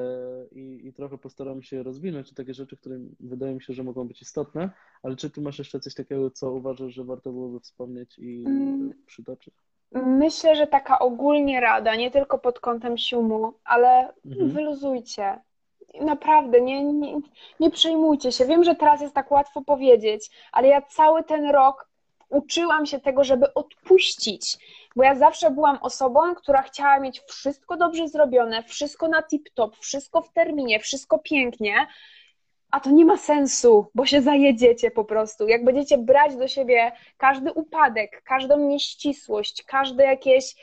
i, i trochę postaramy się rozwinąć takie rzeczy, które wydaje mi się, że mogą być istotne, ale czy ty masz jeszcze coś takiego, co uważasz, że warto byłoby wspomnieć i mm. przytoczyć? Myślę, że taka ogólnie rada, nie tylko pod kątem siumu, ale mhm. wyluzujcie naprawdę nie, nie, nie przejmujcie się. Wiem, że teraz jest tak łatwo powiedzieć, ale ja cały ten rok uczyłam się tego, żeby odpuścić, bo ja zawsze byłam osobą, która chciała mieć wszystko dobrze zrobione, wszystko na tip-top, wszystko w terminie, wszystko pięknie, a to nie ma sensu, bo się zajedziecie po prostu. Jak będziecie brać do siebie każdy upadek, każdą nieścisłość, każde jakieś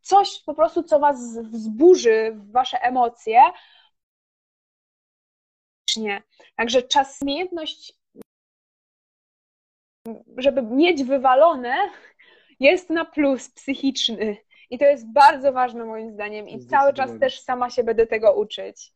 coś po prostu, co was wzburzy w wasze emocje, Także czas, umiejętność, żeby mieć wywalone, jest na plus psychiczny. I to jest bardzo ważne moim zdaniem i cały czas też sama się będę tego uczyć.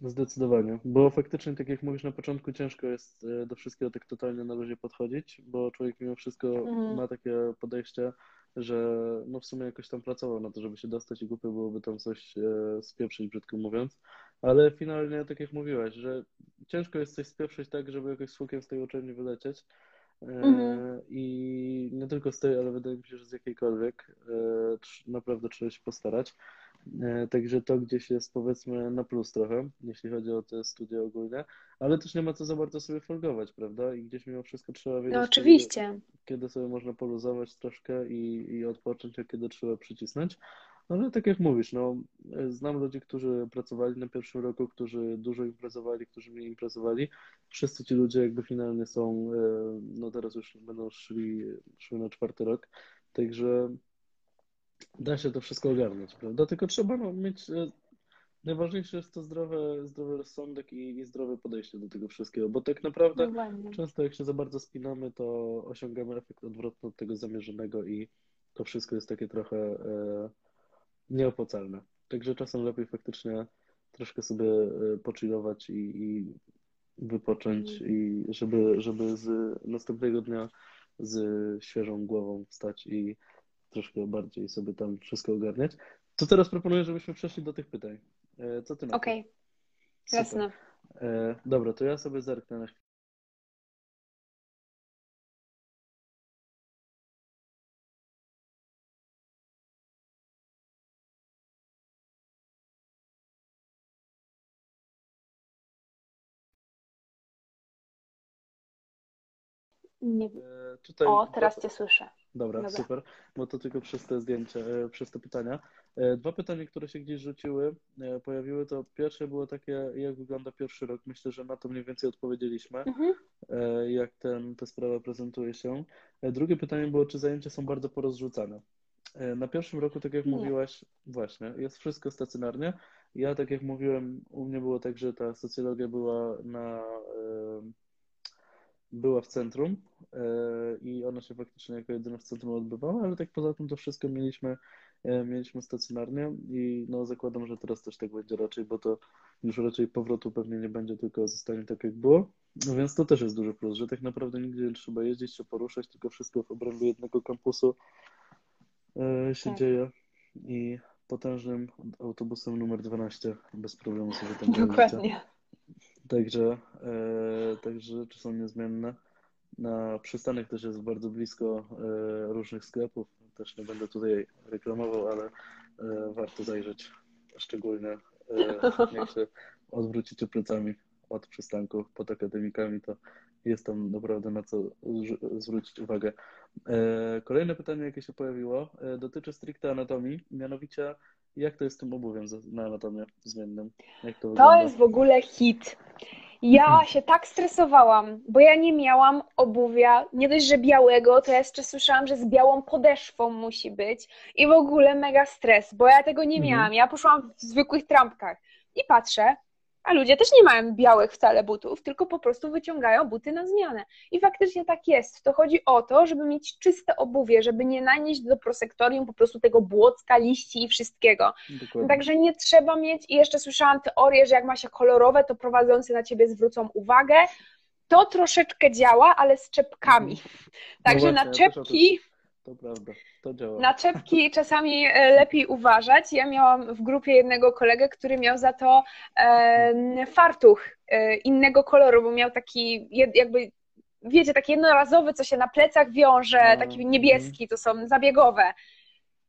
Zdecydowanie, bo faktycznie, tak jak mówisz na początku, ciężko jest e, do wszystkiego tak totalnie na luzie podchodzić, bo człowiek mimo wszystko mhm. ma takie podejście, że no w sumie jakoś tam pracował na to, żeby się dostać i głupio byłoby tam coś e, spieprzyć, brzydko mówiąc, ale finalnie, tak jak mówiłaś, że ciężko jest coś spieprzyć tak, żeby jakoś z z tej uczelni wylecieć, Mhm. I nie tylko z tej, ale wydaje mi się, że z jakiejkolwiek e, naprawdę trzeba się postarać. E, także to gdzieś jest powiedzmy na plus trochę, jeśli chodzi o te studia ogólnie, ale też nie ma co za bardzo sobie folgować, prawda? I gdzieś mimo wszystko trzeba wiedzieć, no, oczywiście. Kiedy, kiedy sobie można poluzować troszkę i, i odpocząć, a kiedy trzeba przycisnąć. No ale tak jak mówisz, no, znam ludzi, którzy pracowali na pierwszym roku, którzy dużo imprezowali, którzy mniej imprezowali. Wszyscy ci ludzie jakby finalnie są, e, no teraz już będą szli, szli na czwarty rok, także da się to wszystko ogarnąć, prawda? Tylko trzeba no, mieć, e, najważniejsze jest to zdrowe, zdrowy rozsądek i, i zdrowe podejście do tego wszystkiego, bo tak naprawdę no często jak się za bardzo spinamy, to osiągamy efekt odwrotny od tego zamierzonego i to wszystko jest takie trochę... E, nieopłacalne. Także czasem lepiej faktycznie troszkę sobie e, pochillować i, i wypocząć mm. i żeby, żeby z następnego dnia z świeżą głową wstać i troszkę bardziej sobie tam wszystko ogarniać. To teraz proponuję, żebyśmy przeszli do tych pytań. E, co ty na Okej, okay. jasne. E, dobra, to ja sobie zerknę na Nie e, Tutaj... O, teraz Cię słyszę. Dobra, Dobra, super, bo to tylko przez te zdjęcia, e, przez te pytania. E, dwa pytania, które się gdzieś rzuciły, pojawiły, to pierwsze było takie, jak wygląda pierwszy rok. Myślę, że na to mniej więcej odpowiedzieliśmy, mhm. jak ten, ta sprawa prezentuje się. Drugie pytanie było, czy zajęcia są bardzo porozrzucane. Na pierwszym roku, tak jak Nie. mówiłaś, właśnie, jest wszystko stacjonarnie. Ja, tak jak mówiłem, u mnie było tak, że ta socjologia była na była w centrum e, i ona się faktycznie jako jedyna w centrum odbywała, ale tak poza tym to wszystko mieliśmy, e, mieliśmy stacjonarnie i no zakładam, że teraz też tak będzie raczej, bo to już raczej powrotu pewnie nie będzie, tylko zostanie tak jak było. No więc to też jest duży plus, że tak naprawdę nigdzie nie trzeba jeździć, się poruszać, tylko wszystko w obrębie jednego kampusu e, się tak. dzieje i potężnym autobusem numer 12 bez problemu sobie tam Dokładnie. Także, e, także rzeczy są niezmienne. Na przystanek też jest bardzo blisko e, różnych sklepów. Też nie będę tutaj reklamował, ale e, warto zajrzeć. Szczególnie e, jak się odwrócicie plecami od przystanku pod akademikami, to jest tam naprawdę na co zwrócić uwagę. E, kolejne pytanie, jakie się pojawiło, e, dotyczy stricte anatomii, mianowicie jak to jest z tym obuwiem na anatomię zmiennym? Jak to, to jest w ogóle hit. Ja hmm. się tak stresowałam, bo ja nie miałam obuwia, nie dość, że białego, to ja jeszcze słyszałam, że z białą podeszwą musi być i w ogóle mega stres, bo ja tego nie mhm. miałam. Ja poszłam w zwykłych trampkach i patrzę, a ludzie też nie mają białych wcale butów, tylko po prostu wyciągają buty na zmianę. I faktycznie tak jest. To chodzi o to, żeby mieć czyste obuwie, żeby nie nanieść do prosektorium po prostu tego błocka, liści i wszystkiego. Dokładnie. Także nie trzeba mieć, i jeszcze słyszałam teorię, że jak ma się kolorowe, to prowadzący na ciebie zwrócą uwagę. To troszeczkę działa, ale z czepkami. Mhm. Także no właśnie, na czepki to prawda, to działa. Na czepki czasami e, lepiej uważać. Ja miałam w grupie jednego kolegę, który miał za to e, fartuch e, innego koloru, bo miał taki jakby wiecie, taki jednorazowy, co się na plecach wiąże, no. taki niebieski, to są zabiegowe.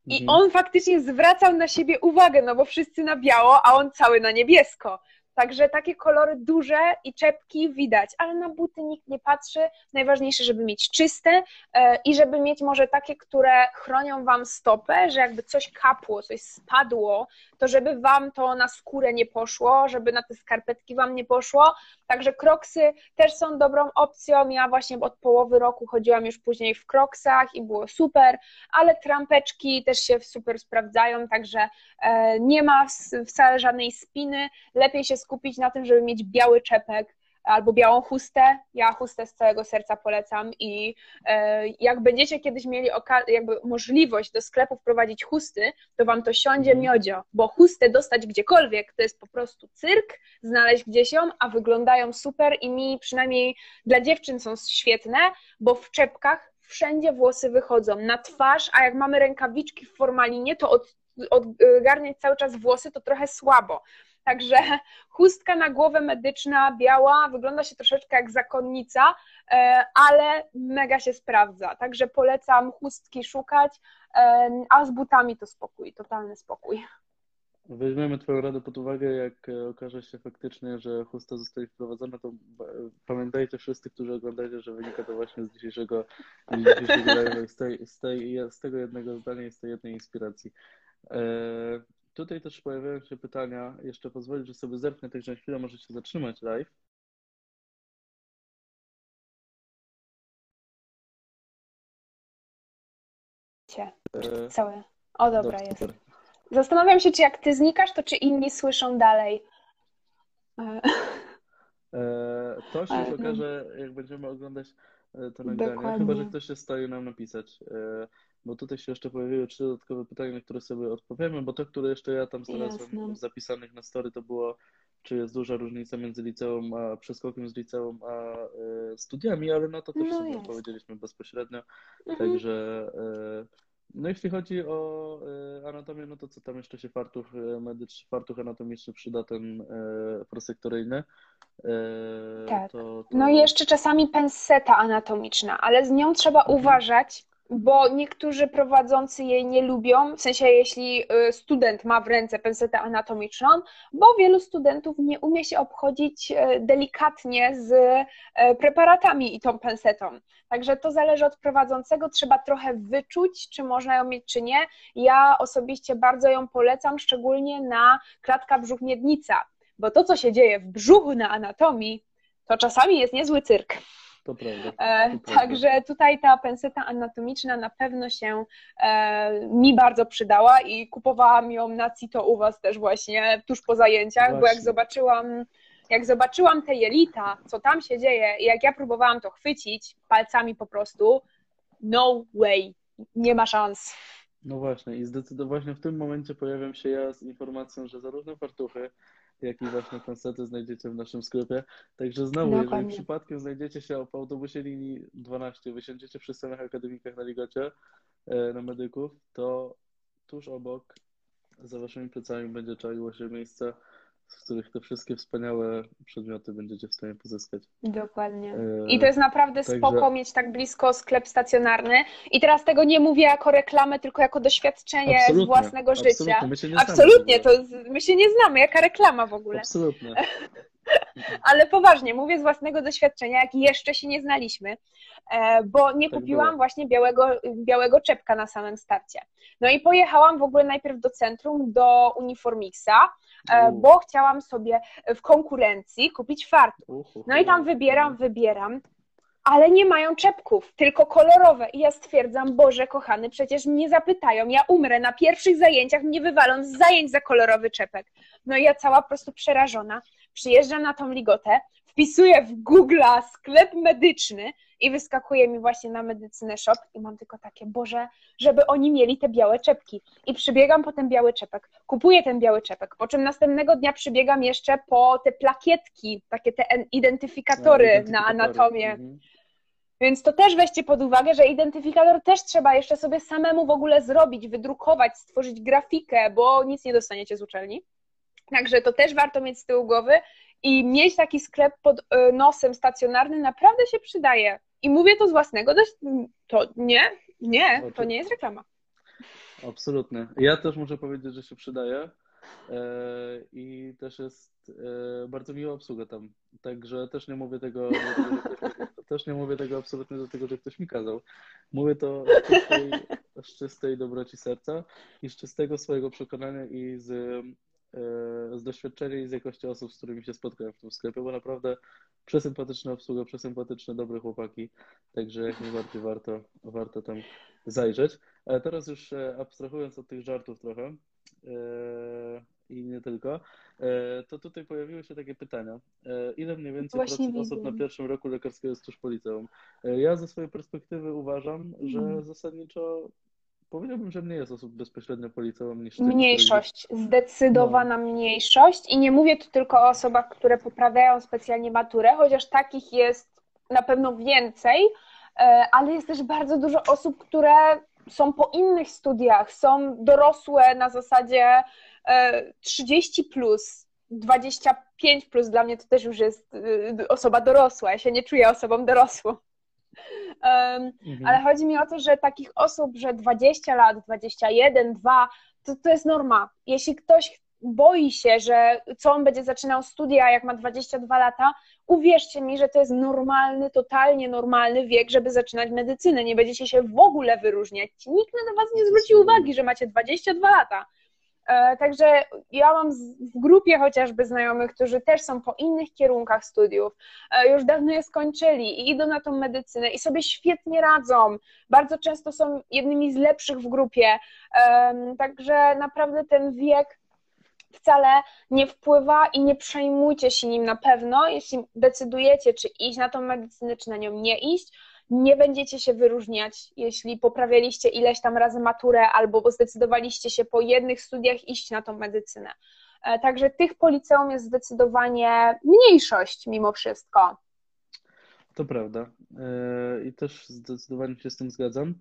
I mhm. on faktycznie zwracał na siebie uwagę, no bo wszyscy na biało, a on cały na niebiesko. Także takie kolory duże i czepki widać, ale na buty nikt nie patrzy. Najważniejsze, żeby mieć czyste e, i żeby mieć może takie, które chronią Wam stopę, że jakby coś kapło, coś spadło, to żeby Wam to na skórę nie poszło, żeby na te skarpetki Wam nie poszło. Także kroksy też są dobrą opcją. Ja właśnie od połowy roku chodziłam już później w kroksach i było super, ale trampeczki też się super sprawdzają, także e, nie ma wcale żadnej spiny. Lepiej się skupić na tym, żeby mieć biały czepek, albo białą chustę. Ja chustę z całego serca polecam i e, jak będziecie kiedyś mieli jakby możliwość do sklepu wprowadzić chusty, to wam to siądzie mhm. miodzio, bo chustę dostać gdziekolwiek to jest po prostu cyrk, znaleźć gdzieś ją, a wyglądają super i mi przynajmniej dla dziewczyn są świetne, bo w czepkach wszędzie włosy wychodzą na twarz, a jak mamy rękawiczki w formalinie, to od, odgarniać cały czas włosy to trochę słabo. Także chustka na głowę medyczna, biała, wygląda się troszeczkę jak zakonnica, e, ale mega się sprawdza. Także polecam chustki szukać, e, a z butami to spokój, totalny spokój. Weźmiemy Twoją radę pod uwagę, jak e, okaże się faktycznie, że chusta zostaje wprowadzona, to pamiętajcie wszyscy, którzy oglądacie, że wynika to właśnie z dzisiejszego, z, dzisiejszego z, tej, z, tej, z tego jednego zdania i z tej jednej inspiracji. Tutaj też pojawiają się pytania. Jeszcze pozwolić, że sobie zerknę, także na chwilę możecie zatrzymać live. E... Całe. O, dobra, dobra jest. Super. Zastanawiam się, czy jak ty znikasz, to czy inni słyszą dalej. E... E, to się już okaże, jak będziemy oglądać e, to nagranie. Dokładnie. Chyba, że ktoś się stoi nam napisać. E, bo tutaj się jeszcze pojawiły trzy dodatkowe pytania, na które sobie odpowiemy, bo to, które jeszcze ja tam znalazłem zapisanych na story, to było, czy jest duża różnica między liceum, a przeskokiem z liceum, a y, studiami, ale na to też no sobie odpowiedzieliśmy bezpośrednio, mhm. także y, no jeśli chodzi o y, anatomię, no to co tam jeszcze się fartuch medyczny, fartuch anatomiczny przyda ten prosektoryjny. Tak. To, to... No i jeszcze czasami penseta anatomiczna, ale z nią trzeba mhm. uważać, bo niektórzy prowadzący jej nie lubią, w sensie jeśli y, student ma w ręce pensetę anatomiczną, bo wielu studentów nie umie się obchodzić y, delikatnie z y, preparatami i tą pensetą. Także to zależy od prowadzącego, trzeba trochę wyczuć, czy można ją mieć, czy nie. Ja osobiście bardzo ją polecam, szczególnie na klatka brzuch-miednica, bo to, co się dzieje w brzuchu na anatomii, to czasami jest niezły cyrk. To prawda. E, to także prawda. tutaj ta penseta anatomiczna na pewno się e, mi bardzo przydała i kupowałam ją na CITO u Was też właśnie tuż po zajęciach, właśnie. bo jak zobaczyłam jak zobaczyłam te jelita, co tam się dzieje i jak ja próbowałam to chwycić palcami po prostu, no way, nie ma szans. No właśnie i zdecydowanie w tym momencie pojawiam się ja z informacją, że zarówno fartuchy, jak i właśnie znajdziecie w naszym sklepie. Także znowu, Dokładnie. jeżeli przypadkiem znajdziecie się w autobusie linii 12, wysiądziecie przy samych akademikach na Ligocie, e, na medyków, to tuż obok, za waszymi plecami będzie czaiło się miejsce w których te wszystkie wspaniałe przedmioty będziecie w stanie pozyskać. Dokładnie. E, I to jest naprawdę Także... spoko mieć tak blisko sklep stacjonarny. I teraz tego nie mówię jako reklamę, tylko jako doświadczenie absolutnie, z własnego absolutnie. życia. My się nie absolutnie, to my się nie znamy, jaka reklama w ogóle. Absolutnie. Ale poważnie, mówię z własnego doświadczenia, jak jeszcze się nie znaliśmy, e, bo nie tak kupiłam było. właśnie białego, białego czepka na samym starcie. No i pojechałam w ogóle najpierw do centrum, do Uniformixa, e, bo chciałam sobie w konkurencji kupić fartuch. No i tam wybieram, wybieram ale nie mają czepków, tylko kolorowe. I ja stwierdzam, Boże kochany, przecież mnie zapytają, ja umrę na pierwszych zajęciach, mnie wywalą z zajęć za kolorowy czepek. No i ja cała po prostu przerażona przyjeżdżam na tą ligotę, wpisuję w Google sklep medyczny i wyskakuje mi właśnie na medycynę shop i mam tylko takie, Boże, żeby oni mieli te białe czepki. I przybiegam po ten biały czepek, kupuję ten biały czepek, po czym następnego dnia przybiegam jeszcze po te plakietki, takie te identyfikatory no, na anatomię. Mhm. Więc to też weźcie pod uwagę, że identyfikator też trzeba jeszcze sobie samemu w ogóle zrobić, wydrukować, stworzyć grafikę, bo nic nie dostaniecie z uczelni. Także to też warto mieć z tyłu głowy i mieć taki sklep pod e, nosem stacjonarny naprawdę się przydaje. I mówię to z własnego, to nie, nie, to nie jest reklama. Absolutnie. Ja też muszę powiedzieć, że się przydaje e, i też jest e, bardzo miła obsługa tam. Także też nie mówię tego, też nie mówię tego absolutnie do tego, że ktoś mi kazał. Mówię to z czystej, z czystej dobroci serca i z czystego swojego przekonania i z z doświadczenia i z jakości osób, z którymi się spotkałem w tym sklepie, bo naprawdę przesympatyczna obsługa, przesympatyczne, dobre chłopaki, także jak najbardziej warto, warto tam zajrzeć. Ale teraz już e, abstrahując od tych żartów trochę, i nie tylko, to tutaj pojawiły się takie pytania. Ile mniej więcej Właśnie procent widzę. osób na pierwszym roku lekarskiego jest tuż po liceum? Ja ze swojej perspektywy uważam, że Mhm. zasadniczo powiedziałbym, że mniej jest osób bezpośrednio po liceum niż tych, Mniejszość, zdecydowana mniejszość. I nie mówię tu tylko o osobach, które poprawiają specjalnie maturę, chociaż takich jest na pewno więcej, e, ale jest też bardzo dużo osób, które są po innych studiach, są dorosłe na zasadzie e, 30 plus, 25 plus, dla mnie to też już jest e, osoba dorosła, ja się nie czuję osobą dorosłą. Mhm. ale chodzi mi o to, że takich osób, że 20 lat, 21, 2, to, to jest norma. Jeśli ktoś boi się, że co on będzie zaczynał studia, jak ma 22 lata, uwierzcie mi, że to jest normalny, totalnie normalny wiek, żeby zaczynać medycynę. Nie będziecie się w ogóle wyróżniać. Nikt na was nie zwróci uwagi, że macie 22 lata. E, Także ja mam w grupie chociażby znajomych, którzy też są po innych kierunkach studiów, e, już dawno je skończyli i idą na tą medycynę i sobie świetnie radzą. Bardzo często są jednymi z lepszych w grupie. Także naprawdę ten wiek wcale nie wpływa i nie przejmujcie się nim na pewno. Jeśli decydujecie, czy iść na tą medycynę, czy na nią nie iść, nie będziecie się wyróżniać, jeśli poprawialiście ileś tam razy maturę albo zdecydowaliście się po jednych studiach iść na tą medycynę. E, Także tych po liceum jest zdecydowanie mniejszość mimo wszystko. To prawda. E, I też zdecydowanie się z tym zgadzam.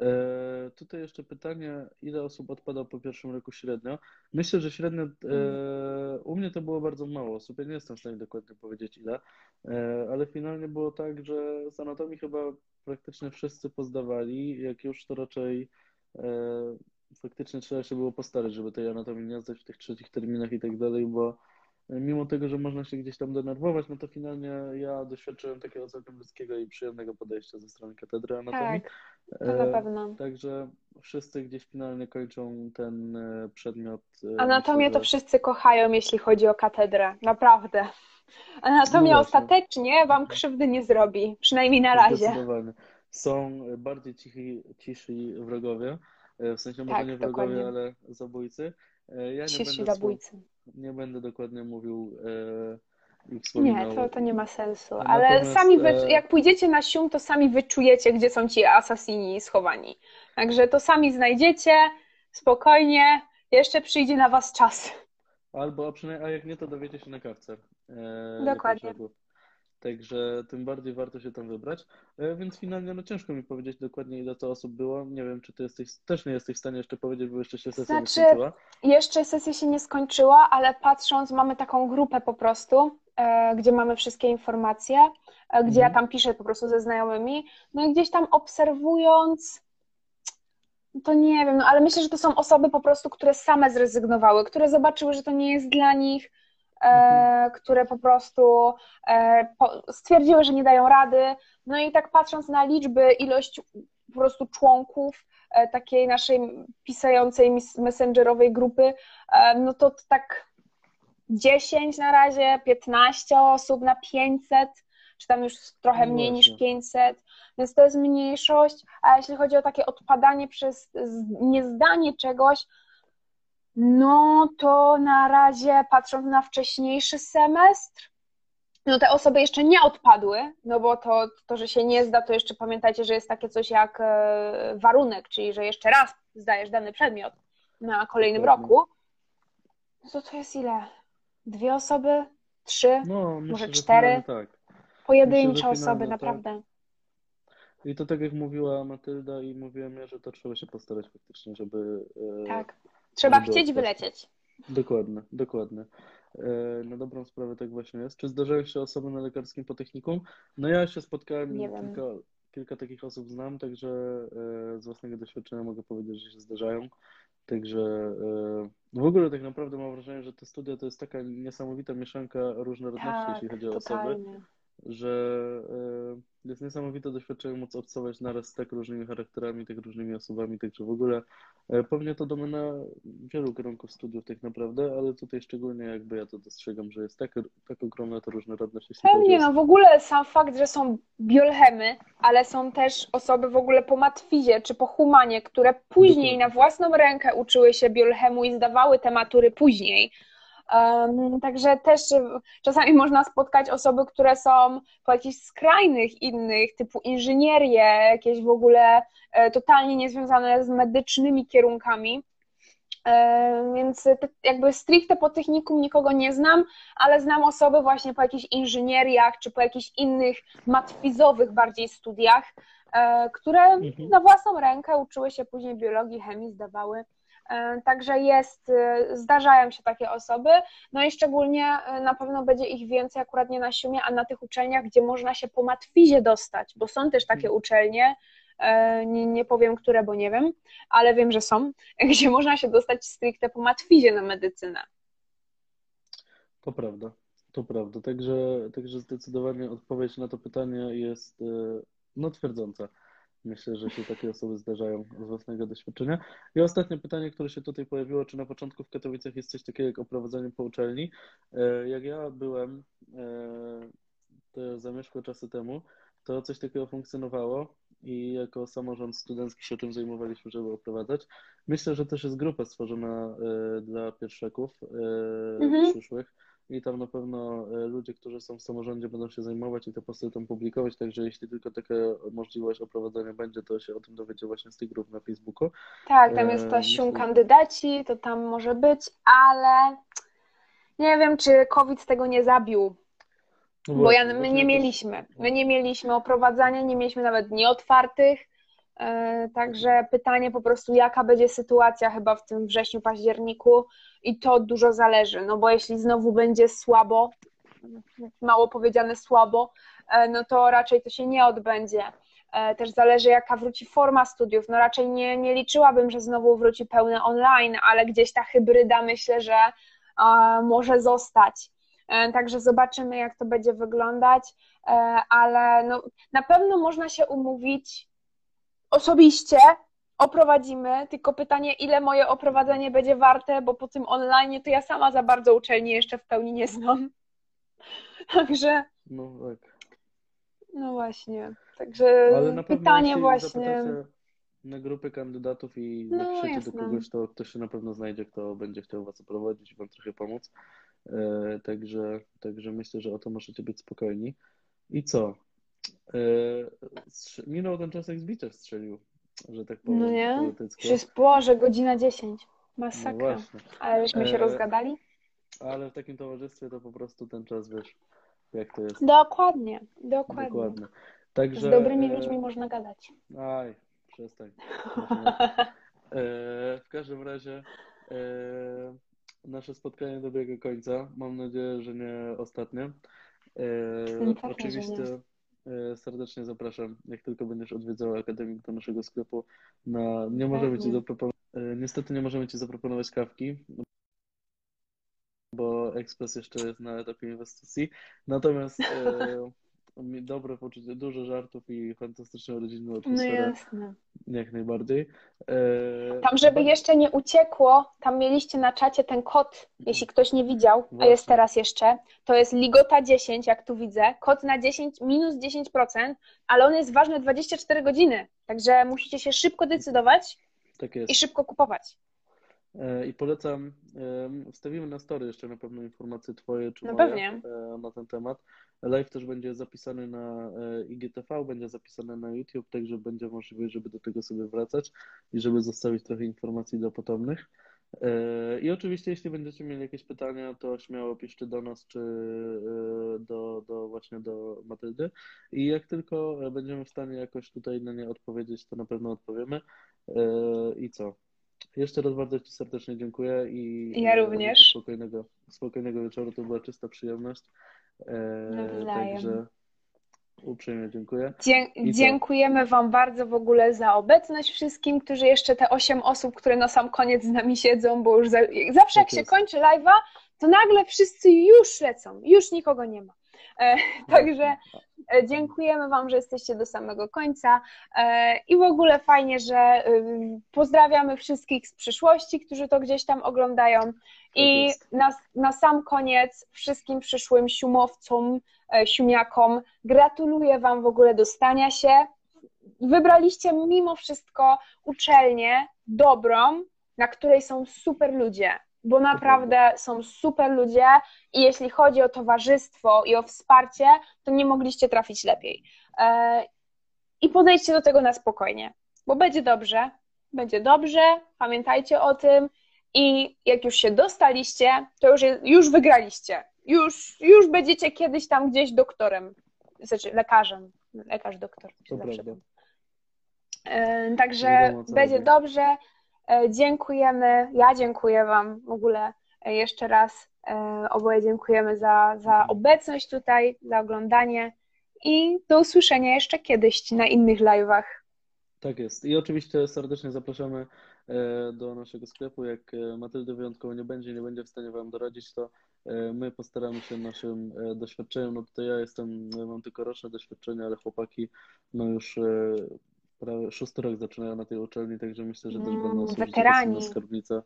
E, Tutaj jeszcze pytanie, ile osób odpada po pierwszym roku średnio? Myślę, że średnio e, u mnie to było bardzo mało osób. Ja nie jestem w stanie dokładnie powiedzieć ile, e, ale finalnie było tak, że z anatomii chyba praktycznie wszyscy pozdawali. Jak już to raczej faktycznie trzeba się było postarać, żeby tej anatomii nie zdać w tych trzecich terminach i tak dalej, bo mimo tego, że można się gdzieś tam denerwować, no to finalnie ja doświadczyłem takiego całkiem ludzkiego i przyjemnego podejścia ze strony katedry anatomii. Tak, to na E, pewno. Także wszyscy gdzieś finalnie kończą ten e, przedmiot. e, Anatomię myślę, to że- wszyscy kochają, jeśli chodzi o katedrę. Naprawdę. Anatomia No ostatecznie wam krzywdy nie zrobi, przynajmniej na razie. Są bardziej cichi, ciszy wrogowie, e, w sensie może Tak, nie wrogowie, dokładnie. ale zabójcy. E, Ja nie będę, nie będę dokładnie mówił e, i Nie, to, to nie ma sensu. Ale Natomiast, sami wy, e, jak pójdziecie na sium, to sami wyczujecie, gdzie są ci asasini schowani. Także to sami znajdziecie, spokojnie, jeszcze przyjdzie na was czas. Albo, a przynajmniej, a jak nie, to dowiecie się na kawce. E, Dokładnie. Także tym bardziej warto się tam wybrać. E, Więc finalnie, no ciężko mi powiedzieć dokładnie, ile to osób było. Nie wiem, czy ty jesteś, też nie jesteś w stanie jeszcze powiedzieć, bo jeszcze się sesja nie Znaczy, skończyła. Jeszcze sesja się nie skończyła, ale patrząc, mamy taką grupę po prostu, e, gdzie mamy wszystkie informacje, e, gdzie ja Mhm. tam piszę po prostu ze znajomymi. No i gdzieś tam obserwując, to nie wiem, no ale myślę, że to są osoby po prostu, które same zrezygnowały, które zobaczyły, że to nie jest dla nich, Mhm. które po prostu e, stwierdziły, że nie dają rady. No i tak patrząc na liczby, ilość po prostu członków e, takiej naszej pisającej messengerowej grupy, e, no to tak 10 na razie, 15 osób na 500, czy tam już trochę No mniej niż właśnie. 500, więc to jest mniejszość, a jeśli chodzi o takie odpadanie przez niezdanie czegoś, no to na razie patrząc na wcześniejszy semestr, no te osoby jeszcze nie odpadły, no bo to, to, że się nie zda, to jeszcze pamiętajcie, że jest takie coś jak e, warunek, czyli że jeszcze raz zdajesz dany przedmiot na kolejnym roku. No to to jest ile? Dwie osoby? Trzy? No, myślę, Może że cztery? tak. Pojedyncze Myślę, osoby, tak. naprawdę. I to tak jak mówiła Matylda i mówiłem ja, że to trzeba się postarać faktycznie, żeby... e, Tak. Trzeba chcieć wylecieć. Dokładnie, dokładnie. E, Na dobrą sprawę tak właśnie jest. Czy zdarzają się osoby na lekarskim po technikum? No ja się spotkałem Nie i wiem. kilka, kilka takich osób znam, także e, z własnego doświadczenia mogę powiedzieć, że się zdarzają. Także e, w ogóle tak naprawdę mam wrażenie, że te studia to jest taka niesamowita mieszanka różnorodności, Tak, jeśli chodzi o osoby. Że jest niesamowite doświadczenie móc obcować naraz z tak różnymi charakterami, tak różnymi osobami, także w ogóle e, pewnie to domena wielu kierunków studiów tak naprawdę, ale tutaj szczególnie jakby ja to dostrzegam, że jest tak, tak ogromna ta różnorodność. Pewnie, no w ogóle sam fakt, że są biolchemy, ale są też osoby w ogóle po matwizie czy po humanie, które później Dokładnie. na własną rękę uczyły się biolchemu i zdawały te matury później, Także też czasami można spotkać osoby, które są po jakichś skrajnych innych, typu inżynierie, jakieś w ogóle e, totalnie niezwiązane z medycznymi kierunkami. E, więc jakby stricte po technikum nikogo nie znam, ale znam osoby właśnie po jakichś inżynieriach czy po jakichś innych matwizowych bardziej studiach, e, które mhm. na własną rękę uczyły się później biologii, chemii, zdawały E, także jest, e, zdarzają się takie osoby, no i szczególnie e, na pewno będzie ich więcej akurat nie na siumie, a na tych uczelniach, gdzie można się po matwizie dostać, bo są też takie mhm. uczelnie, nie, nie powiem które, bo nie wiem, ale wiem, że są, gdzie można się dostać stricte po matwizie na medycynę. To prawda, to prawda. Także, także zdecydowanie odpowiedź na to pytanie jest no, twierdząca. Myślę, że się takie osoby zdarzają z własnego doświadczenia. I ostatnie pytanie, które się tutaj pojawiło, czy na początku w Katowicach jest coś takiego jak oprowadzanie po uczelni? E, jak ja byłem, e, to zamieszkło czasy temu, to coś takiego funkcjonowało i jako samorząd studencki się tym zajmowaliśmy, żeby oprowadzać. Myślę, że też jest grupa stworzona e, dla pierwszaków mhm. przyszłych i tam na pewno e, ludzie, którzy są w samorządzie będą się zajmować i te posty tam publikować, także jeśli tylko taka możliwość oprowadzenia będzie, to się o tym dowiecie właśnie z tych grup na Facebooku. Tak, tam jest ta sił kandydaci, to tam może być, ale nie wiem, czy COVID tego nie zabił. No bo ja, my nie mieliśmy. My nie mieliśmy oprowadzania, nie mieliśmy nawet dni otwartych. E, także pytanie po prostu, jaka będzie sytuacja chyba w tym wrześniu, październiku i to dużo zależy, no bo jeśli znowu będzie słabo, mało powiedziane słabo, e, no to raczej to się nie odbędzie. E, też zależy, jaka wróci forma studiów. No raczej nie, nie liczyłabym, że znowu wróci pełne online, ale gdzieś ta hybryda myślę, że może zostać. Także zobaczymy, jak to będzie wyglądać, ale no, na pewno można się umówić osobiście oprowadzimy, tylko pytanie, ile moje oprowadzenie będzie warte, bo po tym online to ja sama za bardzo uczelni jeszcze w pełni nie znam. Także. No tak. No właśnie. Także pytanie właśnie. Na grupy kandydatów i no, napiszecie do kogoś, to ktoś się na pewno znajdzie, kto będzie chciał Was oprowadzić i Wam trochę pomóc. E, także, także myślę, że o to możecie być spokojni. I co? E, minął ten czas, jak zbicie strzelił, że tak powiem. No nie? Boże, godzina 10. Masakra. No ale żeśmy się e... rozgadali? Ale w takim towarzystwie to po prostu ten czas, wiesz, jak to jest. Dokładnie, dokładnie. dokładnie. Także, Z dobrymi e... ludźmi można gadać. Aj, przestań. e, w każdym razie e, nasze spotkanie dobiega końca. Mam nadzieję, że nie ostatnie. E, no, oczywiście serdecznie zapraszam, jak tylko będziesz odwiedzał Akademik do naszego sklepu. Na, nie możemy ci zaproponować, e, niestety nie możemy Ci zaproponować kawki, bo Ekspres jeszcze jest na etapie inwestycji. Natomiast e, dobre poczucie, dużo żartów i fantastyczną rodzinną no atmosferę. No jasne. Jak najbardziej. E... Tam, żeby jeszcze nie uciekło, tam mieliście na czacie ten kod, jeśli ktoś nie widział, Właśnie. a jest teraz jeszcze, to jest Ligota 10, jak tu widzę, kod na 10, minus 10%, ale on jest ważny 24 godziny, także musicie się szybko decydować tak i szybko kupować. E, I polecam, wstawimy na story jeszcze na pewno informacje Twoje czy no moje. E, na ten temat. Live też będzie zapisany na e, IGTV, będzie zapisany na YouTube, także będzie możliwość, żeby do tego sobie wracać i żeby zostawić trochę informacji do potomnych. I oczywiście, jeśli będziecie mieli jakieś pytania, to śmiało piszcie do nas czy do, do właśnie do Matyldy. I jak tylko będziemy w stanie jakoś tutaj na nie odpowiedzieć, to na pewno odpowiemy. I co? Jeszcze raz bardzo Ci serdecznie dziękuję i ja również. Spokojnego, spokojnego wieczoru, to była czysta przyjemność. E, także uprzejmie dziękuję. Dzie dziękujemy Wam bardzo w ogóle za obecność wszystkim, którzy jeszcze te osiem osób, które na sam koniec z nami siedzą, bo już za zawsze tak jak jest. się kończy live'a, to nagle wszyscy już lecą, już nikogo nie ma. E, także e, dziękujemy Wam, że jesteście do samego końca. E, i w ogóle fajnie, że pozdrawiamy wszystkich z przyszłości, którzy to gdzieś tam oglądają. I Tak na, na sam koniec wszystkim przyszłym siumowcom, siumiakom gratuluję Wam w ogóle dostania się. Wybraliście mimo wszystko uczelnię dobrą, na której są super ludzie bo naprawdę są super ludzie i jeśli chodzi o towarzystwo i o wsparcie, to nie mogliście trafić lepiej. E, I podejdźcie do tego na spokojnie, bo będzie dobrze, będzie dobrze, pamiętajcie o tym i jak już się dostaliście, to już, już wygraliście. Już, już będziecie kiedyś tam gdzieś doktorem, znaczy lekarzem, lekarz, doktor. E, także będzie dobrze. E, dziękujemy, ja dziękuję Wam w ogóle e, jeszcze raz. E, oboje dziękujemy za, za obecność tutaj, za oglądanie i do usłyszenia jeszcze kiedyś na innych live'ach. Tak jest. I oczywiście serdecznie zapraszamy do naszego sklepu. Jak Matyldy wyjątkowo nie będzie, nie będzie w stanie Wam doradzić, to my postaramy się naszym doświadczeniem. No tutaj ja jestem, mam tylko roczne doświadczenie, ale chłopaki no już prawie szósty rok zaczynają na tej uczelni, także myślę, że też mm, będą służyć jako cenna skarbnica.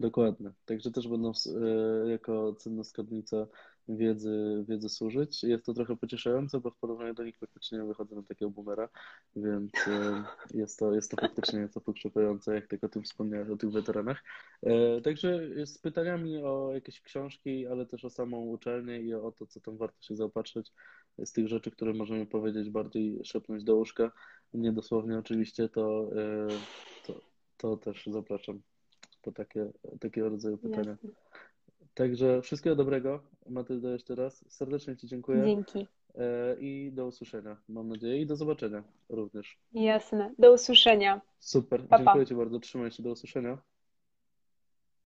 Dokładnie. Także też będą e, jako cenna skarbnica wiedzy, wiedzy służyć. Jest to trochę pocieszające, bo w porównaniu do nich faktycznie wychodzę na takiego boomera, więc e, jest to, jest to faktycznie nieco pokrzepujące, jak tak o tym wspomniałeś, o tych weteranach. E, także z pytaniami o jakieś książki, ale też o samą uczelnię i o to, co tam warto się zaopatrzyć, z tych rzeczy, które możemy powiedzieć, bardziej szepnąć do łóżka, nie dosłownie oczywiście, to, e, to, to też zapraszam po takie, takiego rodzaju pytania. Jasne. Także wszystkiego dobrego. Matylda jeszcze raz. Serdecznie Ci dziękuję. Dzięki. E, I do usłyszenia, mam nadzieję, i do zobaczenia również. Jasne. Do usłyszenia. Super. Pa, pa. Dziękuję Ci bardzo. Trzymaj się. Do usłyszenia.